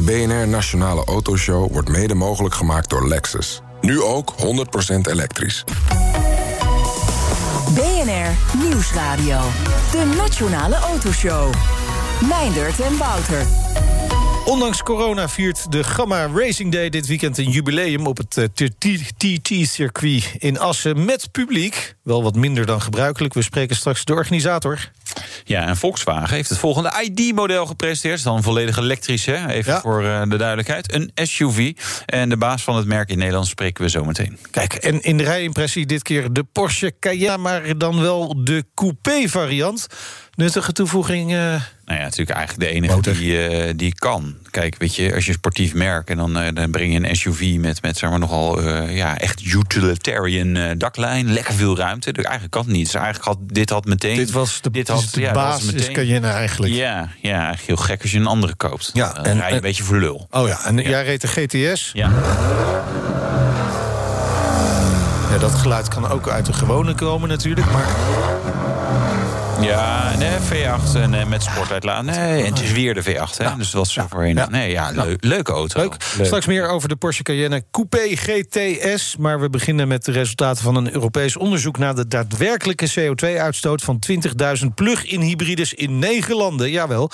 De BNR Nationale Autoshow wordt mede mogelijk gemaakt door Lexus. Nu ook 100% elektrisch. BNR Nieuwsradio. De Nationale Autoshow. Meindert en Wouter. Ondanks corona viert de Gamma Racing Day dit weekend een jubileum op het TT-circuit in Assen met publiek. Wel wat minder dan gebruikelijk. We spreken straks de organisator. Ja, en Volkswagen heeft het volgende ID-model gepresenteerd. Het is dan volledig elektrisch, hè? even Ja. voor eh, de duidelijkheid. Een SUV. En de baas van het merk in Nederland spreken we zo meteen. Kijk, en in de rijimpressie dit keer de Porsche Cayenne, maar dan wel de coupé-variant. Nuttige toevoeging. eh, Nou ja, natuurlijk eigenlijk de enige die, eh, die kan. Kijk, weet je, als je een sportief merk en dan, eh, dan breng je een SUV met, met zeg maar, nogal eh, ja, echt utilitarian eh, daklijn. Lekker veel ruimte. Dus eigenlijk kan het niet. Dus eigenlijk had, dit had meteen. dit was de, dit is de ja, meteen- Cayenne eigenlijk. Ja, ja, eigenlijk heel gek als je een andere koopt. Ja, Dan en- rij je een en- beetje voor lul. Oh ja, en jij reed de GTS. Ja. Ja, dat geluid kan ook uit de gewone komen natuurlijk. Maar Ja, nee, V8 en eh, met sportuitlaat. Nee, en het is weer de V8, hè? dus dat was zo voorheen. ja. Nee, ja, leuk, leuke auto. leuk. Straks meer over de Porsche Cayenne Coupé GTS. Maar we beginnen met de resultaten van een Europees onderzoek... naar de daadwerkelijke CO2-uitstoot van 20.000 plug-in hybrides in negen landen. Jawel.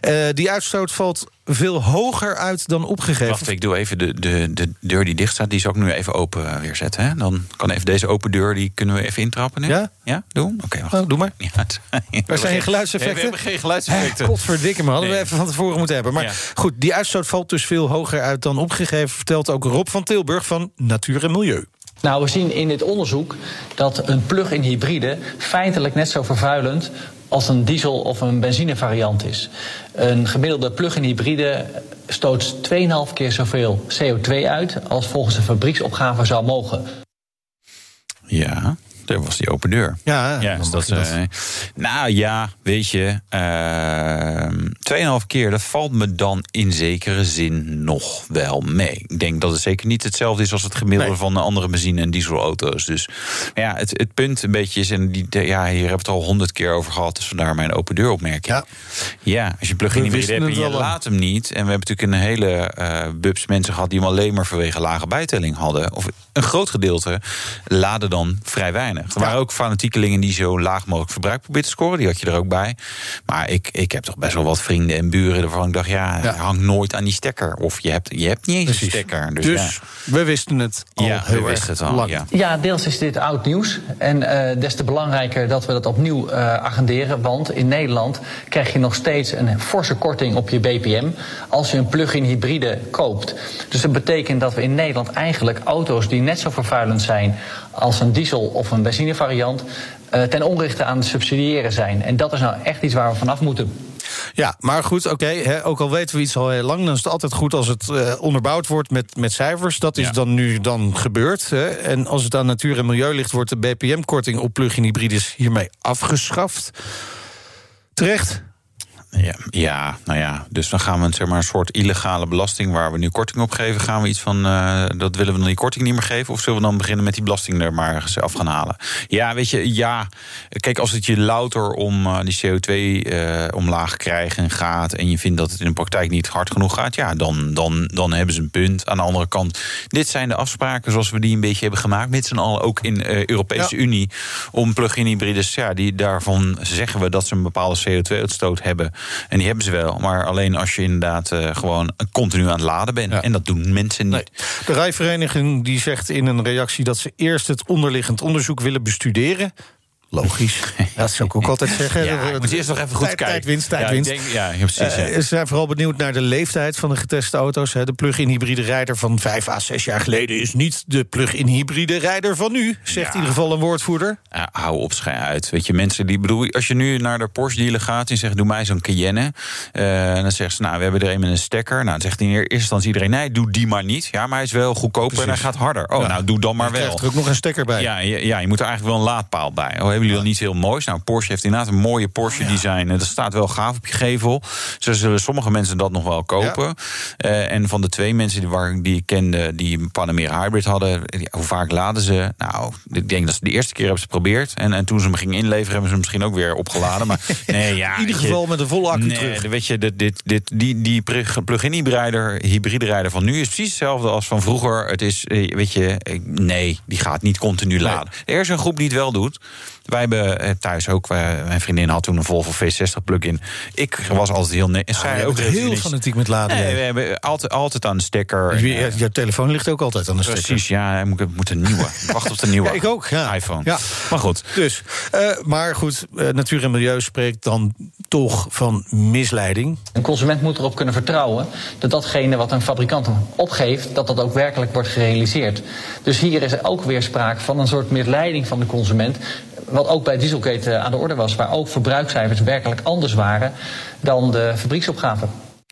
Eh, die uitstoot valt veel hoger uit dan opgegeven. Wacht, ik doe even de, de, de deur die dicht staat. Die zal ik nu even open eh, weer zetten. Hè? Dan kan even deze open deur, die kunnen we even intrappen nu. Ja? Ja, doen? Oké, wacht. Oh, doe maar. Ja, het- Waar zijn je geluidseffecten? Nee, we hebben geen geluidseffecten. Godverdikke me, hadden we even van tevoren moeten hebben. Maar Ja. goed, die uitstoot valt dus veel hoger uit dan opgegeven... vertelt ook Rob van Tilburg van Natuur en Milieu. Nou, we zien in dit onderzoek dat een plug-in hybride feitelijk net zo vervuilend als een diesel- of een benzinevariant is. Een gemiddelde plug-in hybride stoot 2,5 keer zoveel CO2 uit als volgens de fabrieksopgave zou mogen. Ja, daar was die open deur. Ja, Ja, dus dat, dat. eh, nou ja, weet je, ehm, tweeënhalf keer, dat valt me dan in zekere zin nog wel mee. Ik denk dat het zeker niet hetzelfde is als het gemiddelde Nee. van de andere benzine- en dieselauto's. Dus maar ja, het, het punt een beetje is, en die, de- ja, hier hebben we het al honderd keer over gehad, dus vandaar mijn open deur opmerking. Ja. Ja, als je plug-in hybride hebt en je laat hem niet. En we hebben natuurlijk een hele eh bubs mensen gehad die hem alleen maar vanwege lage bijtelling hadden. Of een groot gedeelte laden dan vrij weinig. Er waren ook fanatiekelingen die zo laag mogelijk verbruik probeerden te scoren. Die had je er ook bij. Maar ik, ik heb toch best wel wat vrienden en buren waarvan ik dacht, ja, Ja. je hangt nooit aan die stekker. Of je hebt, je hebt niet eens Precies. een stekker. Dus, Dus, ja. we wisten het al Ja, we heel erg het al, lang. ja. Ja, deels is dit oud nieuws. En eh, des te belangrijker dat we dat opnieuw eh, agenderen. Want in Nederland krijg je nog steeds een forse korting op je BPM. als je een plug-in hybride koopt. Dus dat betekent dat we in Nederland eigenlijk auto's die net zo vervuilend zijn. Als een diesel of een benzinevariant. eh, ten onrechte aan het subsidiëren zijn. En dat is nou echt iets waar we vanaf moeten. Ja, maar goed, oké. hè, ook al weten we iets al heel lang, dan is het altijd goed als het eh, onderbouwd wordt met, met cijfers. Dat is Ja. dan nu dan gebeurd. Hè. En als het aan natuur en milieu ligt, wordt de BPM-korting op plug-in hybrides hiermee afgeschaft. Terecht. Ja, ja, nou ja. Dus dan gaan we zeg maar, een soort illegale belasting waar we nu korting op geven. Gaan we iets van eh, dat willen we dan die korting niet meer geven? Of zullen we dan beginnen met die belasting er maar eens af gaan halen? Ja, weet je, ja. Kijk, als het je louter om eh, die CO2 eh, omlaag krijgen gaat. en je vindt dat het in de praktijk niet hard genoeg gaat. ja, dan, dan, dan hebben ze een punt. Aan de andere kant, dit zijn de afspraken zoals we die een beetje hebben gemaakt. met z'n allen ook in de Europese Ja. Unie. om plug-in hybrides. Ja, die, daarvan zeggen we dat ze een bepaalde CO2-uitstoot hebben. En die hebben ze wel. Maar alleen als je inderdaad eh, gewoon continu aan het laden bent. Ja. En dat doen mensen niet. Nee. De rijvereniging die zegt in een reactie dat ze eerst het onderliggend onderzoek willen bestuderen. Logisch. Dat zou ik ook altijd zeggen. Ja, ik moet eerst nog even goed Tijd- kijken. Tijdwinst, Ja, ik tijdwinst. denk- ja, precies, Eh, ja. Ze zijn vooral benieuwd naar de leeftijd van de geteste auto's. hè. De plug-in hybride rijder van 5 à 6 jaar geleden... is niet de plug-in hybride rijder van nu, zegt Ja. in ieder geval een woordvoerder. Ja, hou op, schij uit. Weet je, mensen die bedoel, als je nu naar de Porsche dealer gaat en zegt: Doe mij zo'n Cayenne. eh, dan zeggen ze: Nou, we hebben er een met een stekker. Nou, dan zegt in eerste instantie iedereen: Nee, doe die maar niet. Ja, maar hij is wel goedkoper en hij gaat harder. Oh, Ja. nou, doe dan maar Je wel. krijgt er ook nog een stekker bij. Ja, ja, ja, je moet er eigenlijk wel een laadpaal bij. Oh, hebben jullie dan niet heel moois? Nou, Porsche heeft inderdaad een mooie Porsche design. En dat staat wel gaaf op je gevel. Zo zullen sommige mensen dat nog wel kopen. Eh, en van de twee mensen die, waar, die ik kende die een Panamera Hybrid hadden, die- hoe vaak laden ze? Nou, ik denk dat ze de eerste keer hebben ze geprobeerd. En, en toen ze hem gingen inleveren, hebben ze hem misschien ook weer opgeladen. Maar nee, ja. In ieder je, geval met een volle accu nee, terug. Weet je, dit, dit, dit, die, die plug- plug-in hybride, hybride rijder van nu is precies hetzelfde als van vroeger. Het is, eh, weet je, eh, nee, die gaat niet continu laden. Er is een groep die het wel doet. Wij hebben eh, thuis ook, eh, mijn vriendin had toen een Volvo V60 plug-in. Ik was altijd heel... Ne- en Ja, zij ook heel fanatiek met laden. Nee, we hebben altijd, altijd aan de stekker. je, eh, je telefoon ligt ook altijd aan de stekker. Precies, ja, ik moet, ik moet een nieuwe. Ik wacht op de nieuwe Ja, ik ook, ja. iPhone. Ja. Maar goed. Dus, eh, maar goed, natuur en milieu spreekt dan toch van misleiding. Een consument moet erop kunnen vertrouwen dat datgene wat een fabrikant hem opgeeft, dat dat ook werkelijk wordt gerealiseerd. Dus hier is ook weer sprake van een soort misleiding van de consument. Wat ook bij Dieselgate eh, aan de orde was, waar ook verbruikscijfers werkelijk anders waren dan de fabrieksopgave.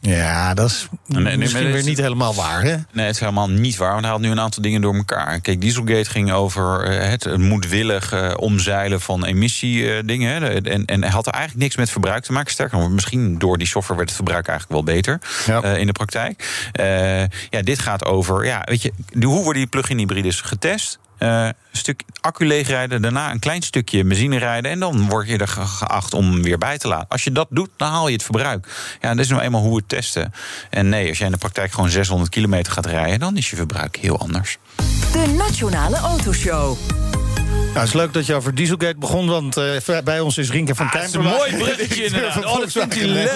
Ja, dat is nee, misschien weer niet helemaal waar, hè? Nee, het is helemaal niet waar. Want hij had nu een aantal dingen door elkaar. Kijk, Dieselgate ging over eh, het moedwillig eh, omzeilen van emissiedingen. en, en hij had er eigenlijk niks met verbruik te maken. Sterker nog, misschien door die software werd het verbruik eigenlijk wel beter Ja. eh, in de praktijk. Eh, ja, dit gaat over, ja, weet je, hoe worden die plug-in hybrides getest? Eh, een stuk accu leegrijden, daarna een klein stukje benzine rijden... en dan word je er ge- geacht om weer bij te laten. Als je dat doet, dan haal je het verbruik. Ja, dat is nou eenmaal hoe we het testen. En nee, als jij in de praktijk gewoon 600 kilometer gaat rijden... dan is je verbruik heel anders. De Nationale Autoshow. Nou, het is leuk dat je over Dieselgate begon, want eh, bij ons is Rinke van Ah, is een mooi bruggetje inderdaad. Oh, dat vindt hij leuk.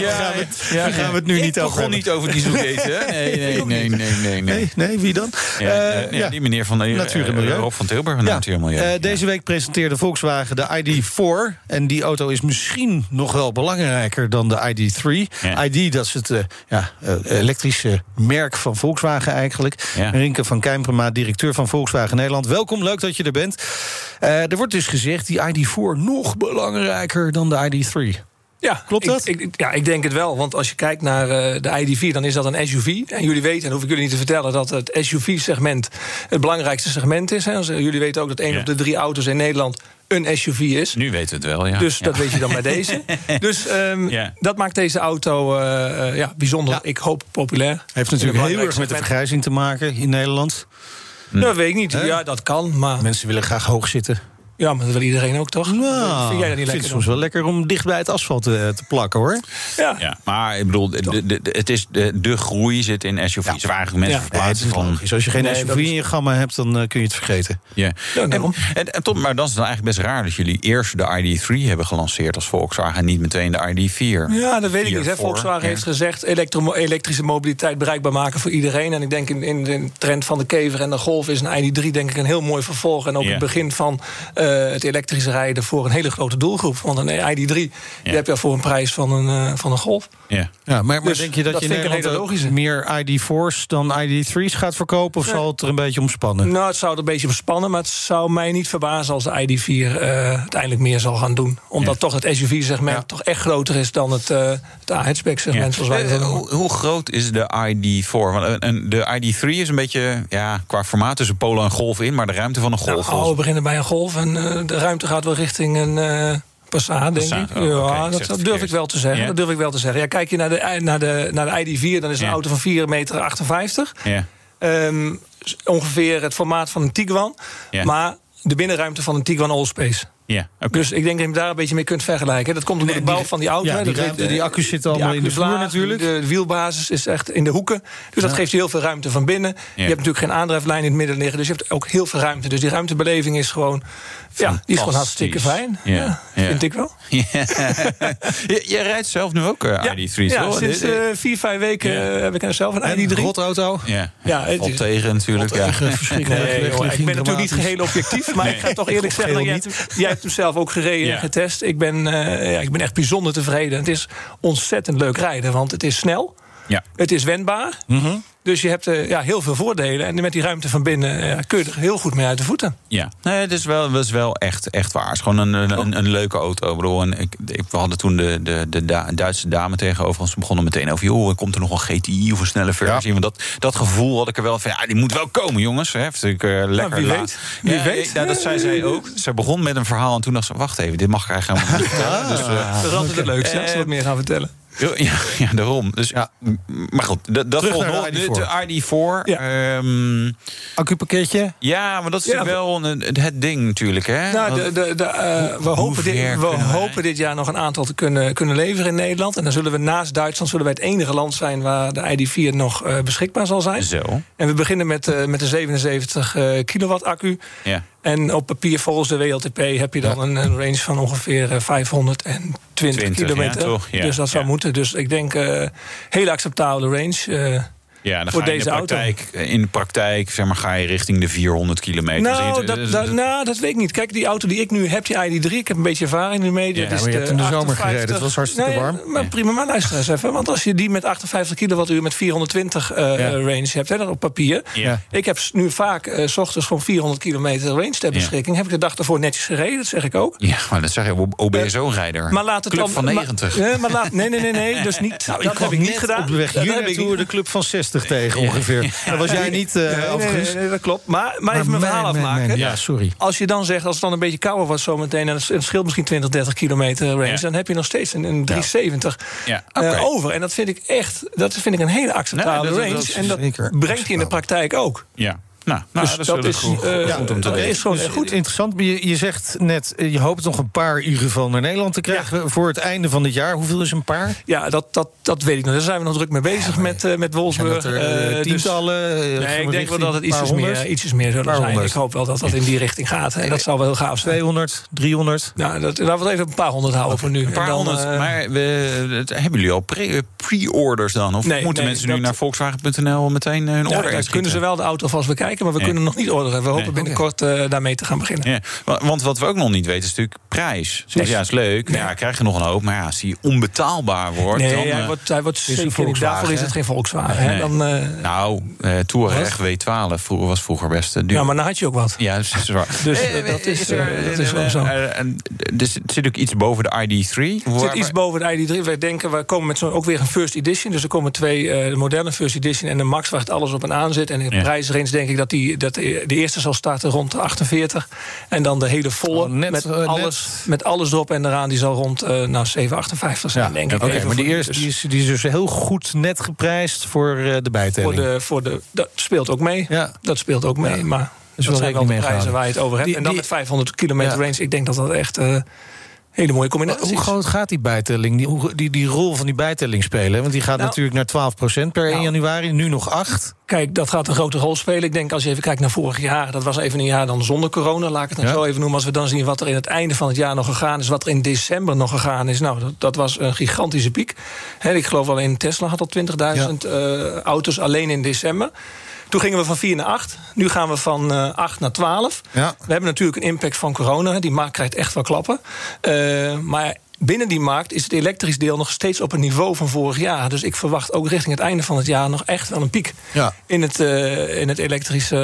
Ja, gaan we het, ja, gaan we het nu niet over begon niet over Dieselgate, hè? Nee, nee, nee, nee, nee. nee. Nee, wie dan? Ja, Eh, eh, ja, die meneer van de Natuur en Milieu. Rob van Tilburg van Ja, Natuur en Milieu. eh, deze week presenteerde Volkswagen de ID4. En die auto is misschien nog wel belangrijker dan de ID3. Ja. ID, dat is het eh, ja, eh, elektrische merk van Volkswagen eigenlijk. Rinke van Kijmperma, directeur van Volkswagen Nederland. Welkom, leuk dat je er bent. Eh, er wordt dus gezegd, die ID4 nog belangrijker dan de ID3. Ja, Klopt dat? Ik, ja, ik denk het wel. Want als je kijkt naar eh, de ID4, dan is dat een SUV. En jullie weten, en hoef ik jullie niet te vertellen, dat het SUV-segment het belangrijkste segment is. Hè. Jullie weten ook dat één Ja. op de drie auto's in Nederland een SUV is. Nu weten we het wel, ja. Dus Ja. dat weet je dan bij deze. Dus ehm, Ja. dat maakt deze auto eh, ja, bijzonder, Ja. ik hoop populair. Heeft natuurlijk heel erg met de vergrijzing te maken in Nederland. Segment. Dat weet ik niet. Ja, dat kan. Maar, Mensen willen graag hoog zitten. Ja, maar dat wil iedereen ook, toch? Nou, Vind jij dat niet ik vind lekker? het soms wel lekker om dicht bij het asfalt eh, te plakken, hoor. Ja. Ja, maar ik bedoel, de, de, de- het is de, de groei zit in SUV's. Ja. Waar eigenlijk mensen het verplaatsen is van... logisch. Als je geen Nee, SUV in je gamma hebt, dan eh, kun je het vergeten. Ja. En, en, en tot, maar dat is dan eigenlijk best raar dat jullie eerst de ID3 hebben gelanceerd als Volkswagen en niet meteen de ID4. Ja, dat weet ik niet. Hè. Volkswagen ja. heeft gezegd elektro- elektrische mobiliteit bereikbaar maken voor iedereen. En ik denk in, in de trend van de kever en de golf is een ID3 denk ik een heel mooi vervolg. En ook Ja. het begin van eh, het elektrische rijden voor een hele grote doelgroep. Want een ID3 die heb je voor een prijs van een, eh, van een golf. Ja. Ja, maar, maar Dus denk je dat, dat je Nederland ook meer ID4's dan ID3's gaat verkopen? Of zal het er een beetje omspannen? Nou, het zou er een beetje bespannen, maar het zou mij niet verbazen als de ID4 eh, uiteindelijk meer zal gaan doen. Omdat Ja. toch het SUV-segment Ja. toch echt groter is dan het, eh het A-hatchback-segment. Zoals wij dat Eh, noemen. hoe, hoe groot is de ID4? Want de ID3 is een beetje ja, qua formaat tussen Polo en Golf in, maar de ruimte van een Golf. Nou, we beginnen bij een golf en eh, de ruimte gaat wel richting een eh Passat, denk Passat, ik. oh, ja, dat, durf ik wel te zeggen. Dat durf ik wel te zeggen. Ja, kijk je naar de, naar de, naar de ID4, dan is een auto van 4,58 meter. 58. ja. Ehm, ongeveer het formaat van een Tiguan. Maar de binnenruimte van een Tiguan Allspace. Ja. Dus ik denk dat je hem daar een beetje mee kunt vergelijken. Dat komt door de die- bouw van die auto. ja, die Dat ruimte, weet- die accu's zitten allemaal in de vloer laag, natuurlijk. De wielbasis is echt in de hoeken. Dus dat geeft je heel veel ruimte van binnen. Je hebt natuurlijk geen aandrijflijn in het midden liggen. Dus je hebt ook heel veel ruimte. Dus die ruimtebeleving is gewoon... Ja, die is gewoon hartstikke fijn. Ja, Ja, ja. vind ik wel. Je- Jij rijdt zelf nu ook eh, ID3's, ja sinds eh, vier, vijf weken Ja. eh, heb ik er zelf een En ID3. rotauto? ja, Ja, het tegen natuurlijk. Ja. verschrikkelijk. Nee, Wegligging, joh, ik ben natuurlijk niet geheel objectief, maar ik ga toch eerlijk zeggen, hebt, hem- zelf ook gereden Ja. en getest. Ik ben, eh, ja, ik ben echt bijzonder tevreden. Het is ontzettend leuk rijden, want het is snel, Ja. het is wendbaar. Dus je hebt ja, heel veel voordelen. En met die ruimte van binnen kun je er heel goed mee uit de voeten. Ja, nee, het is wel, het is wel echt, echt waar. Het is gewoon een, een, een leuke auto. Ik bedoel, en ik, ik, we hadden toen de, de, de Duitse dame tegenover ons. Ze begonnen meteen over, joh, komt er nog een GTI of een snelle versie? Want dat, dat gevoel had ik er wel van, ja, die moet wel komen, jongens. Hè. Heeft natuurlijk uh, lekker wie weet. Wie ja, weet. Dat zei zij ook. Ze begon met een verhaal en toen dacht ze, wacht even, dit mag ik eigenlijk helemaal niet vertellen. Dus, uh, dat is altijd het leukste, als ze wat meer gaan vertellen. Ja, ja, daarom. Dus, ja. Maar goed, dat, dat volgt nog. De, de ID4. Ja. Um, Accupakketje? Ja, maar dat is ja, wel een, het ding natuurlijk. Hè? Nou, de, de, de, uh, we hopen, dit, we hopen dit jaar nog een aantal te kunnen, kunnen leveren in Nederland. En dan zullen we naast Duitsland zullen wij het enige land zijn... waar de ID4 nog uh, beschikbaar zal zijn. Zo. En we beginnen met, uh, met de 77 kilowatt accu. Ja. En op papier volgens de WLTP heb je dan ja. een, een, range van ongeveer 520 20, kilometer. Ja, ja, dus dat zou moeten. Dus ik denk uh, hele acceptabele range. Ja, dan voor ga je deze in de praktijk, auto. In de praktijk zeg maar, ga je richting de 400 kilometer. Nou dat, dat, nou, dat weet ik niet. Kijk, die auto die ik nu heb, die ID3, ik heb een beetje ervaring ermee. Ja, maar je hebt in de zomer gereden, het was hartstikke nee, warm. Maar prima, maar luister eens even. Want als je die met 58 kilowattuur met 420 uh, ja. range hebt, hè, op papier. Ja. Ik heb nu vaak uh, s ochtends gewoon 400 kilometer range ter beschikking. Heb ik de dag ervoor netjes gereden, dat zeg ik ook. Ja, maar dat zeg je, OBSO-rijder. Maar laat het club dan, van 90. Maar, maar laat, nee, nee, nee, nee, dus niet. Nou, dat ik heb ik niet gedaan. Op de weg naartoe de club van 60 tegen ongeveer. Dat was jij niet, uh, nee, overigens. Nee, nee, dat klopt. Maar, maar even mijn verhaal afmaken. Man, ja, sorry. Als je dan zegt, als het dan een beetje kouder was zometeen... en het scheelt misschien 20, 30 kilometer range... Ja. dan heb je nog steeds een, een 370 Ja, uh, oké. over. En dat vind ik echt dat vind ik een hele acceptabele Nee, dat- range. dat en dat zeker brengt hij in de praktijk ook. Ja. Nou, nou Dus dat, dat is is, goed, eh, goed om te dat weten. is gewoon Dus goed. Interessant, maar je, je zegt net, eh, je hoopt nog een paar in ieder geval naar Nederland te krijgen voor het einde van dit jaar. Hoeveel is een paar? Ja, dat, dat, dat weet ik nog. Daar zijn we nog druk mee bezig met, uh, met Wolfsburg. Er, eh, Eh, dus- tientallen? Nee, ik denk wel dat het ietsjes meer, ietsjes meer zullen zijn. honderd. Ik hoop wel dat dat in die richting gaat. En dat zal wel heel gaaf zijn. 200, 300? Nou, dat, laten we het even een paar honderd houden voor nu. Een paar dan, honderd. eh, maar we, het- hebben jullie al pre- pre-orders dan? Of Nee, moeten nee, mensen nu naar Volkswagen.nl meteen hun Ja, order dan kunnen ze wel de auto alvast bekijken, maar we Ja. kunnen nog niet orderen. We hopen Nee. binnenkort eh, daarmee te gaan beginnen. Ja, wa- want wat we ook nog niet weten is natuurlijk prijs. Dus Nee. ja, is leuk. Nee. Ja, krijg je nog een hoop. Maar ja, als die onbetaalbaar wordt... Nee, dan, hij eh, wordt, hij wordt een zeker Daarvoor is het geen Volkswagen. hè. Dan, eh, Nou, Touareg W12 vroeger, was vroeger best duur. ja, maar dan had je ook wat. Ja, dat is waar. Dus, dat is, dat is wel zo. en Dus het zit ook iets boven de ID3. Er zit iets boven de ID3. Wij denken, we komen met zo'n ook weer een first edition. Dus er komen twee, de moderne first edition en de Max, waar het alles op en aan zit. En in de prijsrange denk ik dat, die, dat de de eerste zal starten rond de 48. En dan de hele volle, Oh, net, met, eh, net. alles, met alles erop en eraan, die zal rond eh nou, 7,58 zijn, denk ik. Oké, maar die voor- eerste dus die is, die is dus heel goed net geprijsd voor eh, de voor bijtelling. de, voor de, dat speelt ook mee. Ja. Dat speelt ook mee, Ja. maar wel dat zijn wel de prijzen waar je het over hebt. Die- en dan die- met 500 kilometer range. Ik denk dat dat echt eh hele mooie combinatie Hoe groot gaat die bijtelling? Die, die, die rol van die bijtelling spelen? Want die gaat Nou, natuurlijk naar 12% per 1 nou. januari, nu nog 8. Kijk, dat gaat een grote rol spelen. Ik denk als je even kijkt naar vorig jaar, dat was even een jaar dan zonder corona, laat ik het dan Ja. zo even noemen. Als we dan zien wat er in het einde van het jaar nog gegaan is, wat er in december nog gegaan is, nou, dat, dat was een gigantische piek. Ik geloof alleen Tesla had al 20.000 eh, auto's alleen in december. Toen gingen we van 4 naar 8. Nu gaan we van eh 8 naar 12. Ja. We hebben natuurlijk een impact van corona. Die markt krijgt echt wel klappen. Eh, maar binnen die markt is het elektrisch deel nog steeds op het niveau van vorig jaar. Dus ik verwacht ook richting het einde van het jaar nog echt wel een piek Ja. in het, eh, in het, elektrische,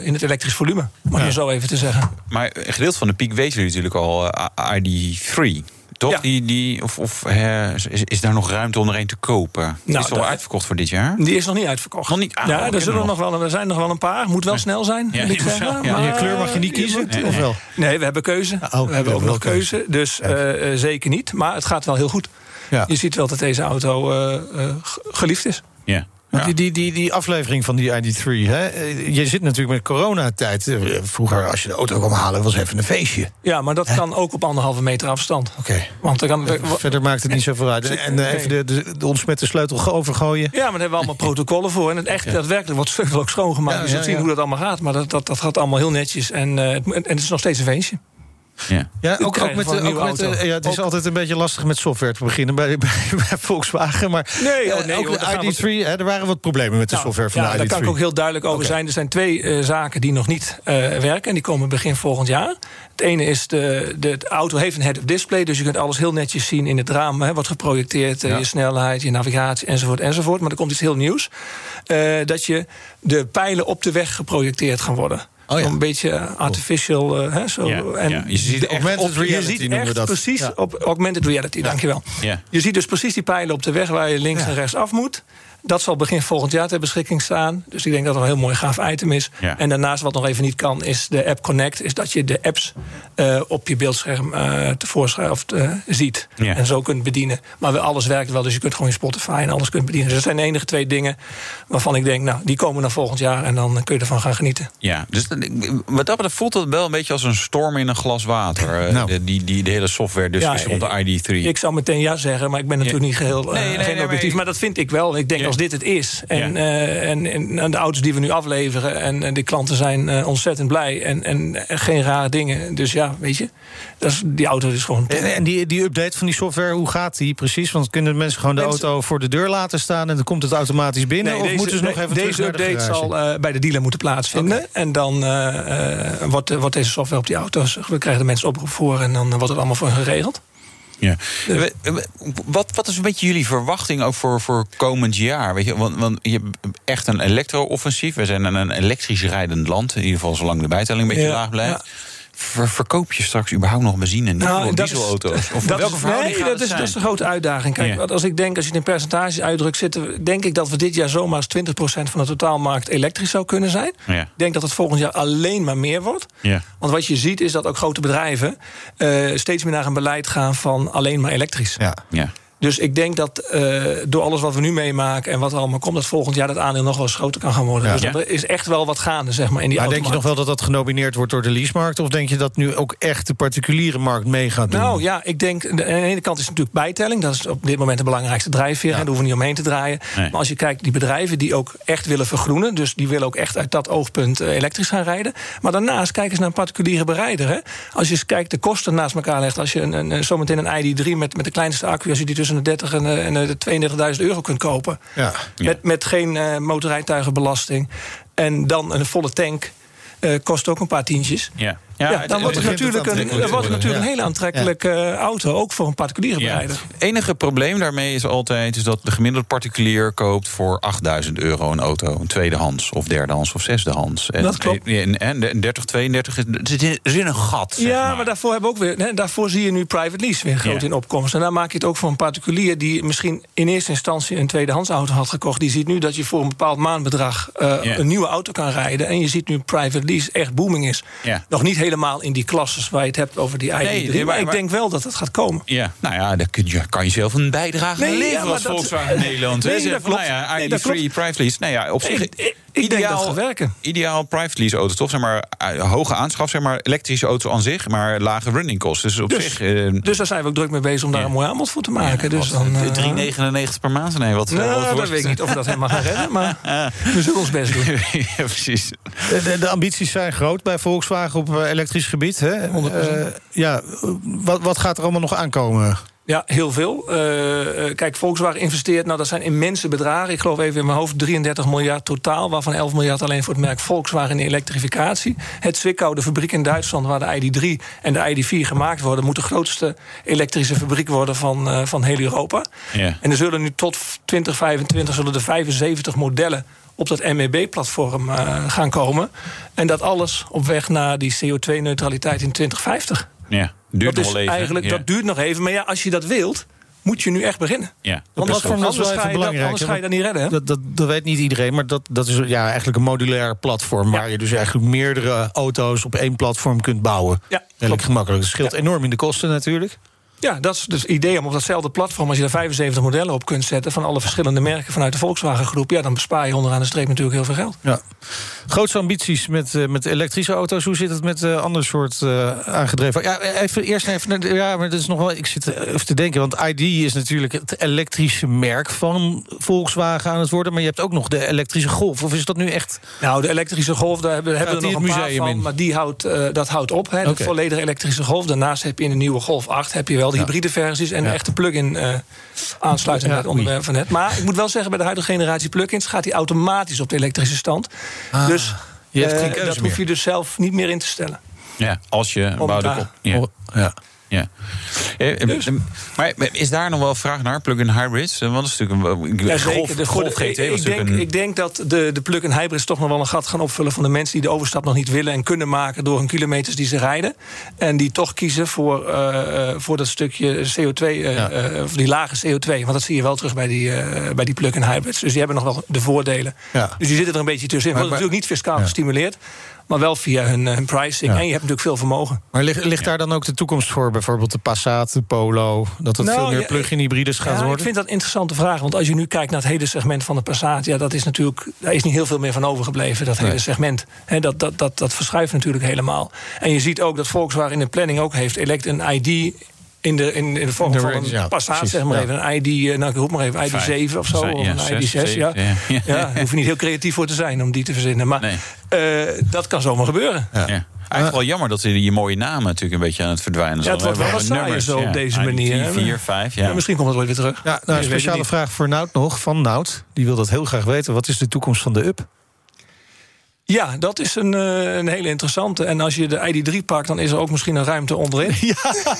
eh, in het elektrisch volume. Om Ja. je zo even te zeggen. Maar een gedeelte van de piek weten jullie natuurlijk al, eh, ID3. Toch? Ja. Die, die, of of eh, is, is daar nog ruimte om er een te kopen? Nou, is het al dat- uitverkocht voor dit jaar? Die is nog niet uitverkocht. Nog niet? Ah, ja, er, zullen nog. nog wel, er zijn nog wel een paar. Moet wel snel zijn, Ja, moet zeggen. Maar- Je kleur mag je niet kiezen, moet- of wel? Nee, we hebben keuze. oh, we hebben ook nog keuze. keuze. Dus eh, eh, zeker niet. Maar het gaat wel heel goed. Ja. Je ziet wel dat deze auto eh, eh, ge- geliefd is. Ja. Ja. die, die, die, die aflevering van die ID3, hè? eh, je zit natuurlijk met coronatijd. Eh, Vroeger, als je de auto kwam halen, was even een feestje. Ja, maar dat kan ook op anderhalve meter afstand. Oké. Want dan kan, Verder maakt het niet zoveel uit. En, eh, even de, de, de ontsmette sleutel overgooien. Ja, maar daar hebben we allemaal protocollen voor. En het echt daadwerkelijk wordt sleutel ook schoongemaakt. Ja, dus ja, zien ja. hoe dat allemaal gaat. Maar dat, dat, dat gaat allemaal heel netjes. En, eh, en het is nog steeds een feestje. Ja. Ja, ook, met, de, ook met de- ja, het is Ook- altijd een beetje lastig met software te beginnen bij, bij, bij Volkswagen. Maar Nee, oh, eh, nee, ook de we- ID3, hè, er waren wat problemen met de Nou, software van ja, de ID3. daar kan ik ook heel duidelijk over zijn. Er zijn twee eh, zaken die nog niet eh, werken. En die komen begin volgend jaar. Het ene is, de, de, de auto heeft een head-up display. Dus je kunt alles heel netjes zien in het raam. Hè, wordt geprojecteerd, Ja. je snelheid, je navigatie enzovoort enzovoort. Maar er komt iets heel nieuws. Eh, dat je de pijlen op de weg geprojecteerd gaan worden. Oh ja. Een beetje artificial. eh, hè, zo. Ja, en ja. Je ziet augmented op- je reality ziet noemen we dat. precies op augmented reality, dankjewel. Je ziet dus precies die pijlen op de weg waar je links en rechts af moet. Dat zal begin volgend jaar ter beschikking staan. Dus ik denk dat het een heel mooi gaaf item is. Ja. En daarnaast wat nog even niet kan, is de app Connect. Is dat je de apps eh, op je beeldscherm eh tevoorschijn of eh, ziet. Ja. En zo kunt bedienen. Maar wel, alles werkt wel, dus je kunt gewoon je Spotify en alles kunt bedienen. Dus dat zijn de enige twee dingen waarvan ik denk, nou, die komen naar volgend jaar en dan kun je ervan gaan genieten. Ja, dus dat- wat dat betreft voelt het wel een beetje als een storm in een glas water. eh, Nou. de, die, die, de hele software discussie Ja, rond de ID3. Ik zou meteen ja zeggen, maar ik ben natuurlijk niet geheel eh, Nee, nee, geen nee, objectief. maar- Maar dat vind ik wel. Ik denk Ja. Als dit het is. En, Ja. eh, en, en, de auto's die we nu afleveren. En, en de klanten zijn eh, ontzettend blij. En, en, en geen rare dingen. Dus ja, weet je. Dat is, die auto is gewoon. En, en die, die update van die software, hoe gaat die precies? Want kunnen mensen gewoon de Mensen- auto voor de deur laten staan en dan komt het automatisch binnen? Nee, of moeten ze nog even deze terug naar de update zal eh, bij de dealer moeten plaatsvinden. En dan wordt, wordt deze software op die auto's. We krijgen de mensen oproep voor en dan wordt het allemaal voor hen geregeld. Ja. We- Wat, wat is een beetje jullie verwachting ook voor, voor komend jaar? Weet je, want, want je hebt echt een elektro-offensief. We zijn een elektrisch rijdend land. In ieder geval zolang de bijtelling een beetje Ja, laag blijft. ja. Ver- verkoop je straks überhaupt nog benzine en Nou, dat is- dieselauto's? Of dat welke is, verhouding nee, gaat dat het is, dat is de zijn? grote uitdaging. Kijk, Ja. als ik denk, als je het in percentages uitdrukt, zitten, denk ik dat we dit jaar zomaar eens 20% van de totaalmarkt elektrisch zou kunnen zijn. Ja. Ik denk dat het volgend jaar alleen maar meer wordt. Ja. Want wat je ziet is dat ook grote bedrijven eh, steeds meer naar een beleid gaan van alleen maar elektrisch. Ja. Ja. Dus ik denk dat eh, door alles wat we nu meemaken en wat er allemaal komt, dat volgend jaar dat aandeel nog wel eens groter kan gaan worden. Ja. Dus er is echt wel wat gaande, zeg maar, in die Maar denk je nog wel dat dat genomineerd wordt door de leasemarkt? Of denk je dat nu ook echt de particuliere markt mee gaat doen? Nou ja, ik denk, aan de ene kant is het natuurlijk bijtelling. Dat is op dit moment de belangrijkste drijfveer. Ja. Daar hoeven we niet omheen te draaien. Nee. Maar als je kijkt, die bedrijven die ook echt willen vergroenen... dus die willen ook echt uit dat oogpunt eh, elektrisch gaan rijden. Maar daarnaast, kijk eens naar een particuliere bereider. Hè. Als je eens kijkt, de kosten naast elkaar legt... als je een, een- zometeen een ID3 met, met de kleinste accu... als je die tussen de 30 en, eh, en de 32.000 euro kunt kopen... Ja. Ja. Met, met geen eh motorrijtuigenbelasting... en dan een volle tank... eh, kost ook een paar tientjes. Ja. Ja, dan wordt het natuurlijk, een, wordt het natuurlijk een hele aantrekkelijke eh, auto, ook voor een particuliere Ja. bereider. Het enige probleem daarmee is altijd is dat de gemiddelde particulier koopt voor 8000 euro een auto. Een tweedehands of derdehands of zesdehands. En, Dat klopt. En, en, en 30, 32 is, er zit in- een gat. zeg Ja, maar. daarvoor hebben we ook weer. Hè, daarvoor zie je nu private lease weer groot in opkomst. En dan maak je het ook voor een particulier die misschien in eerste instantie een tweedehands auto had gekocht. Die ziet nu dat je voor een bepaald maandbedrag eh, een nieuwe auto kan rijden. En je ziet nu private lease echt booming is. Nog niet helemaal in die klasses waar je het hebt over die ID3. Nee, nee, maar, maar- ik denk wel dat het gaat komen. Ja, nou ja, daar kun je, kan je zelf een bijdrage Nee, aan leveren ja, als Volkswagen Nederland. Nee, dat klopt. Nou ja, Nee, dat ID3, klopt. private lease. Nou ja, op zich... Ik- ik- ik denk dat het gaat werken. Ideaal private lease auto, toch? Zeg maar, eh, hoge aanschaf, zeg maar, elektrische auto aan zich, maar lage running kosten. Dus op Dus, zich... eh, dus daar zijn we ook druk mee bezig om daar Ja. een mooi aanbod voor te maken. dus dan, eh, eh, 3,99 per maand? Nee, wat, Nou, wat dat weet ik niet of we dat helemaal gaan redden. Maar we zullen ons best doen. ja, precies. De, de, de ambities zijn groot bij Volkswagen op elektrisch gebied. Hè? 100%. Eh, ja, wat, wat gaat er allemaal nog aankomen? Ja, heel veel. Eh, eh, kijk, Volkswagen investeert, nou dat zijn immense bedragen. Ik geloof even in mijn hoofd 33 miljard totaal, waarvan 11 miljard alleen voor het merk Volkswagen in de elektrificatie. Het Zwickau, de fabriek in Duitsland waar de ID3 en de ID4 gemaakt worden, moet de grootste elektrische fabriek worden van, eh, van heel Europa. Ja. En er zullen nu tot 2025 zullen er 75 modellen op dat MEB-platform eh, gaan komen. En dat alles op weg naar die CO2-neutraliteit in 2050. Ja, duurt dat nog is wel even. eigenlijk, ja. dat duurt nog even. Maar ja, als je dat wilt, moet je nu echt beginnen. Ja. Want anders, dat is wel anders, ga je, dat, belangrijk, anders ga je dat niet redden. Hè? Dat, dat, dat weet niet iedereen, maar dat, dat is ja, eigenlijk een modulair platform... waar je dus eigenlijk meerdere auto's op één platform kunt bouwen. Ja, Redelijk gemakkelijk. Dat scheelt enorm in de kosten natuurlijk. Ja, dat is dus het idee om op datzelfde platform, als je er 75 modellen op kunt zetten van alle verschillende merken vanuit de Volkswagen groep, ja, dan bespaar je onderaan de streep natuurlijk heel veel geld. Ja. Grootste ambities met, eh, met elektrische auto's. Hoe zit het met eh ander soort eh, aangedreven? Ja, even, eerst even. Ja, maar dat is nog wel. Ik zit even te denken. Want ID is natuurlijk het elektrische merk van Volkswagen aan het worden. Maar je hebt ook nog de elektrische Golf. Of is dat nu echt. Nou, de elektrische golf, daar hebben, hebben we nog een paar museum van, in? maar die houdt, dat houdt op. Hè, Oké. De volledige elektrische golf. Daarnaast heb je in de nieuwe Golf 8 heb je wel de hybride versies en de echte plug-in eh, aansluiting Ja, bij het onderwerp van net. Maar ik moet wel zeggen, bij de huidige generatie plug-ins gaat die automatisch op de elektrische stand. dus je hebt eh, geen keuze dat meer. hoef je dus zelf niet meer in te stellen. Ja, als je Om Wouter daar- op. Ja. Oh, ja. Ja. Eh, eh, Dus- Maar is daar nog wel vraag naar, plug-in hybrids? Eh, Want dat is natuurlijk een Ja, golf. De- golf GT ik, denk, een... ik denk dat de, de plug-in hybrids toch nog wel een gat gaan opvullen van de mensen die de overstap nog niet willen en kunnen maken door hun kilometers die ze rijden. En die toch kiezen voor, eh, eh, voor dat stukje CO2, eh, Ja. eh, of die lage CO2. Want dat zie je wel terug bij die, eh, bij die plug-in hybrids. Dus die hebben nog wel de voordelen. Ja. Dus die zitten er een beetje tussenin. Maar- Wordt natuurlijk niet fiscaal gestimuleerd. Maar wel via hun, eh, hun pricing. Ja. En je hebt natuurlijk veel vermogen. Maar ligt, ligt daar dan ook de toekomst voor? Bijvoorbeeld de Passat, de Polo. Dat het Nou, veel meer plug-in hybrides gaat Ja, ik worden? vind dat een interessante vraag. Want als je nu kijkt naar het hele segment van de Passat... Ja, dat is natuurlijk, daar is niet heel veel meer van overgebleven, dat hele segment. He, dat, dat, dat, dat verschuift natuurlijk helemaal. En je ziet ook dat Volkswagen in de planning ook heeft... elect een ID in de, in, in de vorm In de van range, een ja, precies, zeg maar ja. even. Een ID, eh, nou ik roep maar even, ID Vijf. 7 of zo. Of ja, een ID 6, ja. ja. Ja, daar hoef je niet heel creatief voor te zijn om die te verzinnen. Maar Nee. eh, dat kan zomaar gebeuren. Ja. Eigenlijk wel jammer dat die mooie namen natuurlijk een beetje aan het verdwijnen Ja, zijn. het wordt We wel wat saaier zo op ja. deze manier, hè. 4, 5, ja. Ja, misschien komt het wel weer terug. Ja, nou, Je een speciale vraag voor Nout nog, van Nout. Die wil dat heel graag weten. Wat is de toekomst van de Up? Ja, dat is een, eh, een hele interessante. En als je de ID3 pakt, dan is er ook misschien een ruimte onderin.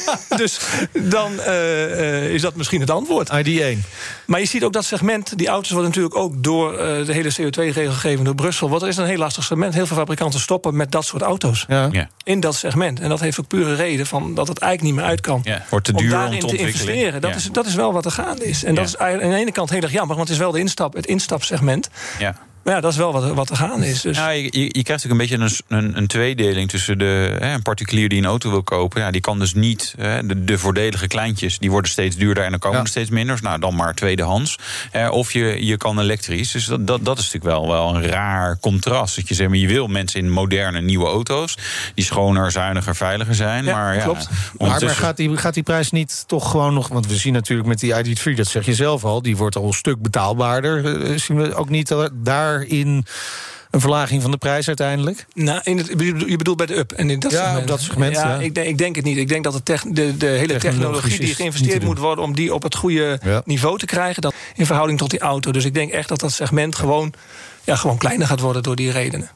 dus dan eh, eh, is dat misschien het antwoord. ID1. Maar je ziet ook dat segment, die auto's worden natuurlijk ook door de hele CO2-regelgeving door Brussel. Want er is een heel lastig segment. Heel veel fabrikanten stoppen met dat soort auto's. Ja. Ja. In dat segment. En dat heeft ook pure reden van dat het eigenlijk niet meer uit kan. Ja, wordt te duur om daarin te te ontwikkelen. investeren. Dat, Ja. is, dat is wel wat er gaande is. En dat Ja. is eigenlijk aan de ene kant heel erg jammer, want het is wel de instap, het instapsegment. Ja. Maar ja, dat is wel wat, wat er gaande is. Dus. Ja, je, je, je krijgt ook een beetje een, een, een tweedeling tussen de, hè, een particulier die een auto wil kopen. Ja, die kan dus niet. Hè, de, de voordelige kleintjes die worden steeds duurder en dan komen Ja. er steeds minder. Nou, dan maar tweedehands. Eh, of je, je kan elektrisch. Dus dat, dat, dat is natuurlijk wel, wel een raar contrast. Dat je, zeg maar, je wil mensen in moderne nieuwe auto's. die schoner, zuiniger, veiliger zijn. Ja, maar ja, klopt. Maar, gaat, die, gaat die prijs niet toch gewoon nog... want we zien natuurlijk met die ID3, dat zeg je zelf al... die wordt al een stuk betaalbaarder. Eh, zien we ook niet daarin een verlaging van de prijs uiteindelijk? Nou, in het, je bedoelt bij de up. En in dat Ja, segment. op dat segment, ja. Ik, denk, ik denk het niet. Ik denk dat de, tech- de, de hele technologie die geïnvesteerd te moet worden om die op het goede Ja. niveau te krijgen, dat in verhouding tot die auto. Dus ik denk echt dat dat segment gewoon, ja, gewoon kleiner gaat worden door die redenen.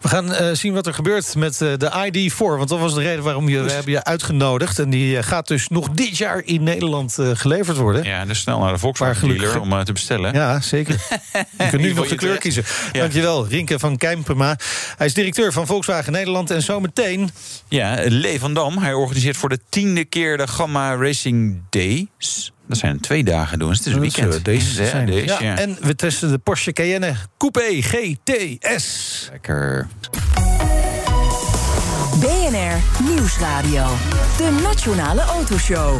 We gaan eh, zien wat er gebeurt met eh, de ID4. Want dat was de reden waarom je, we hebben je uitgenodigd. En die eh, gaat dus nog dit jaar in Nederland geleverd worden. Ja, dus snel naar de Volkswagen dealer om te bestellen. Ja, zeker. Je kunt nu nog de kleur kiezen. Ja. Dankjewel, Rinke van Kijmpema. Hij is directeur van Volkswagen Nederland. En zometeen... Ja, Lee van Dam, hij organiseert voor de tiende keer de Gamma Racing Days. Dat zijn twee dagen doen. Het is een Dat weekend. zullen deze zijn. deze, Ja, ja. En we testen de Porsche Cayenne Coupé GTS. Lekker. BNR Nieuwsradio. De Nationale Autoshow.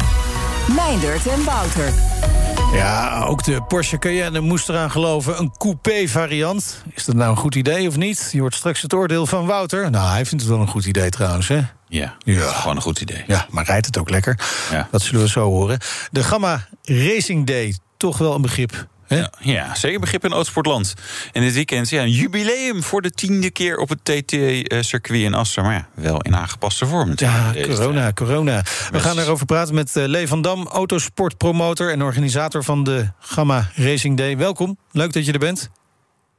Meindert en Wouter. Ja, ook de Porsche Cayenne moest eraan geloven. Een coupé variant. Is dat nou een goed idee of niet? Je hoort straks het oordeel van Wouter. Nou, hij vindt het wel een goed idee trouwens, hè? Ja, Ja. gewoon een goed idee. Ja, maar rijdt het ook lekker? Ja. Dat zullen we zo horen. De Gamma Racing Day, toch wel een begrip. Ja, ja, zeker begrip in Oudsportland. En dit weekend ja, een jubileum voor de tiende keer op het TT-circuit in Assen. Maar ja, wel in aangepaste vorm Ja, corona, corona. We gaan erover praten met eh, Lee van Dam, autosportpromotor en organisator van de Gamma Racing Day. Welkom, leuk dat je er bent.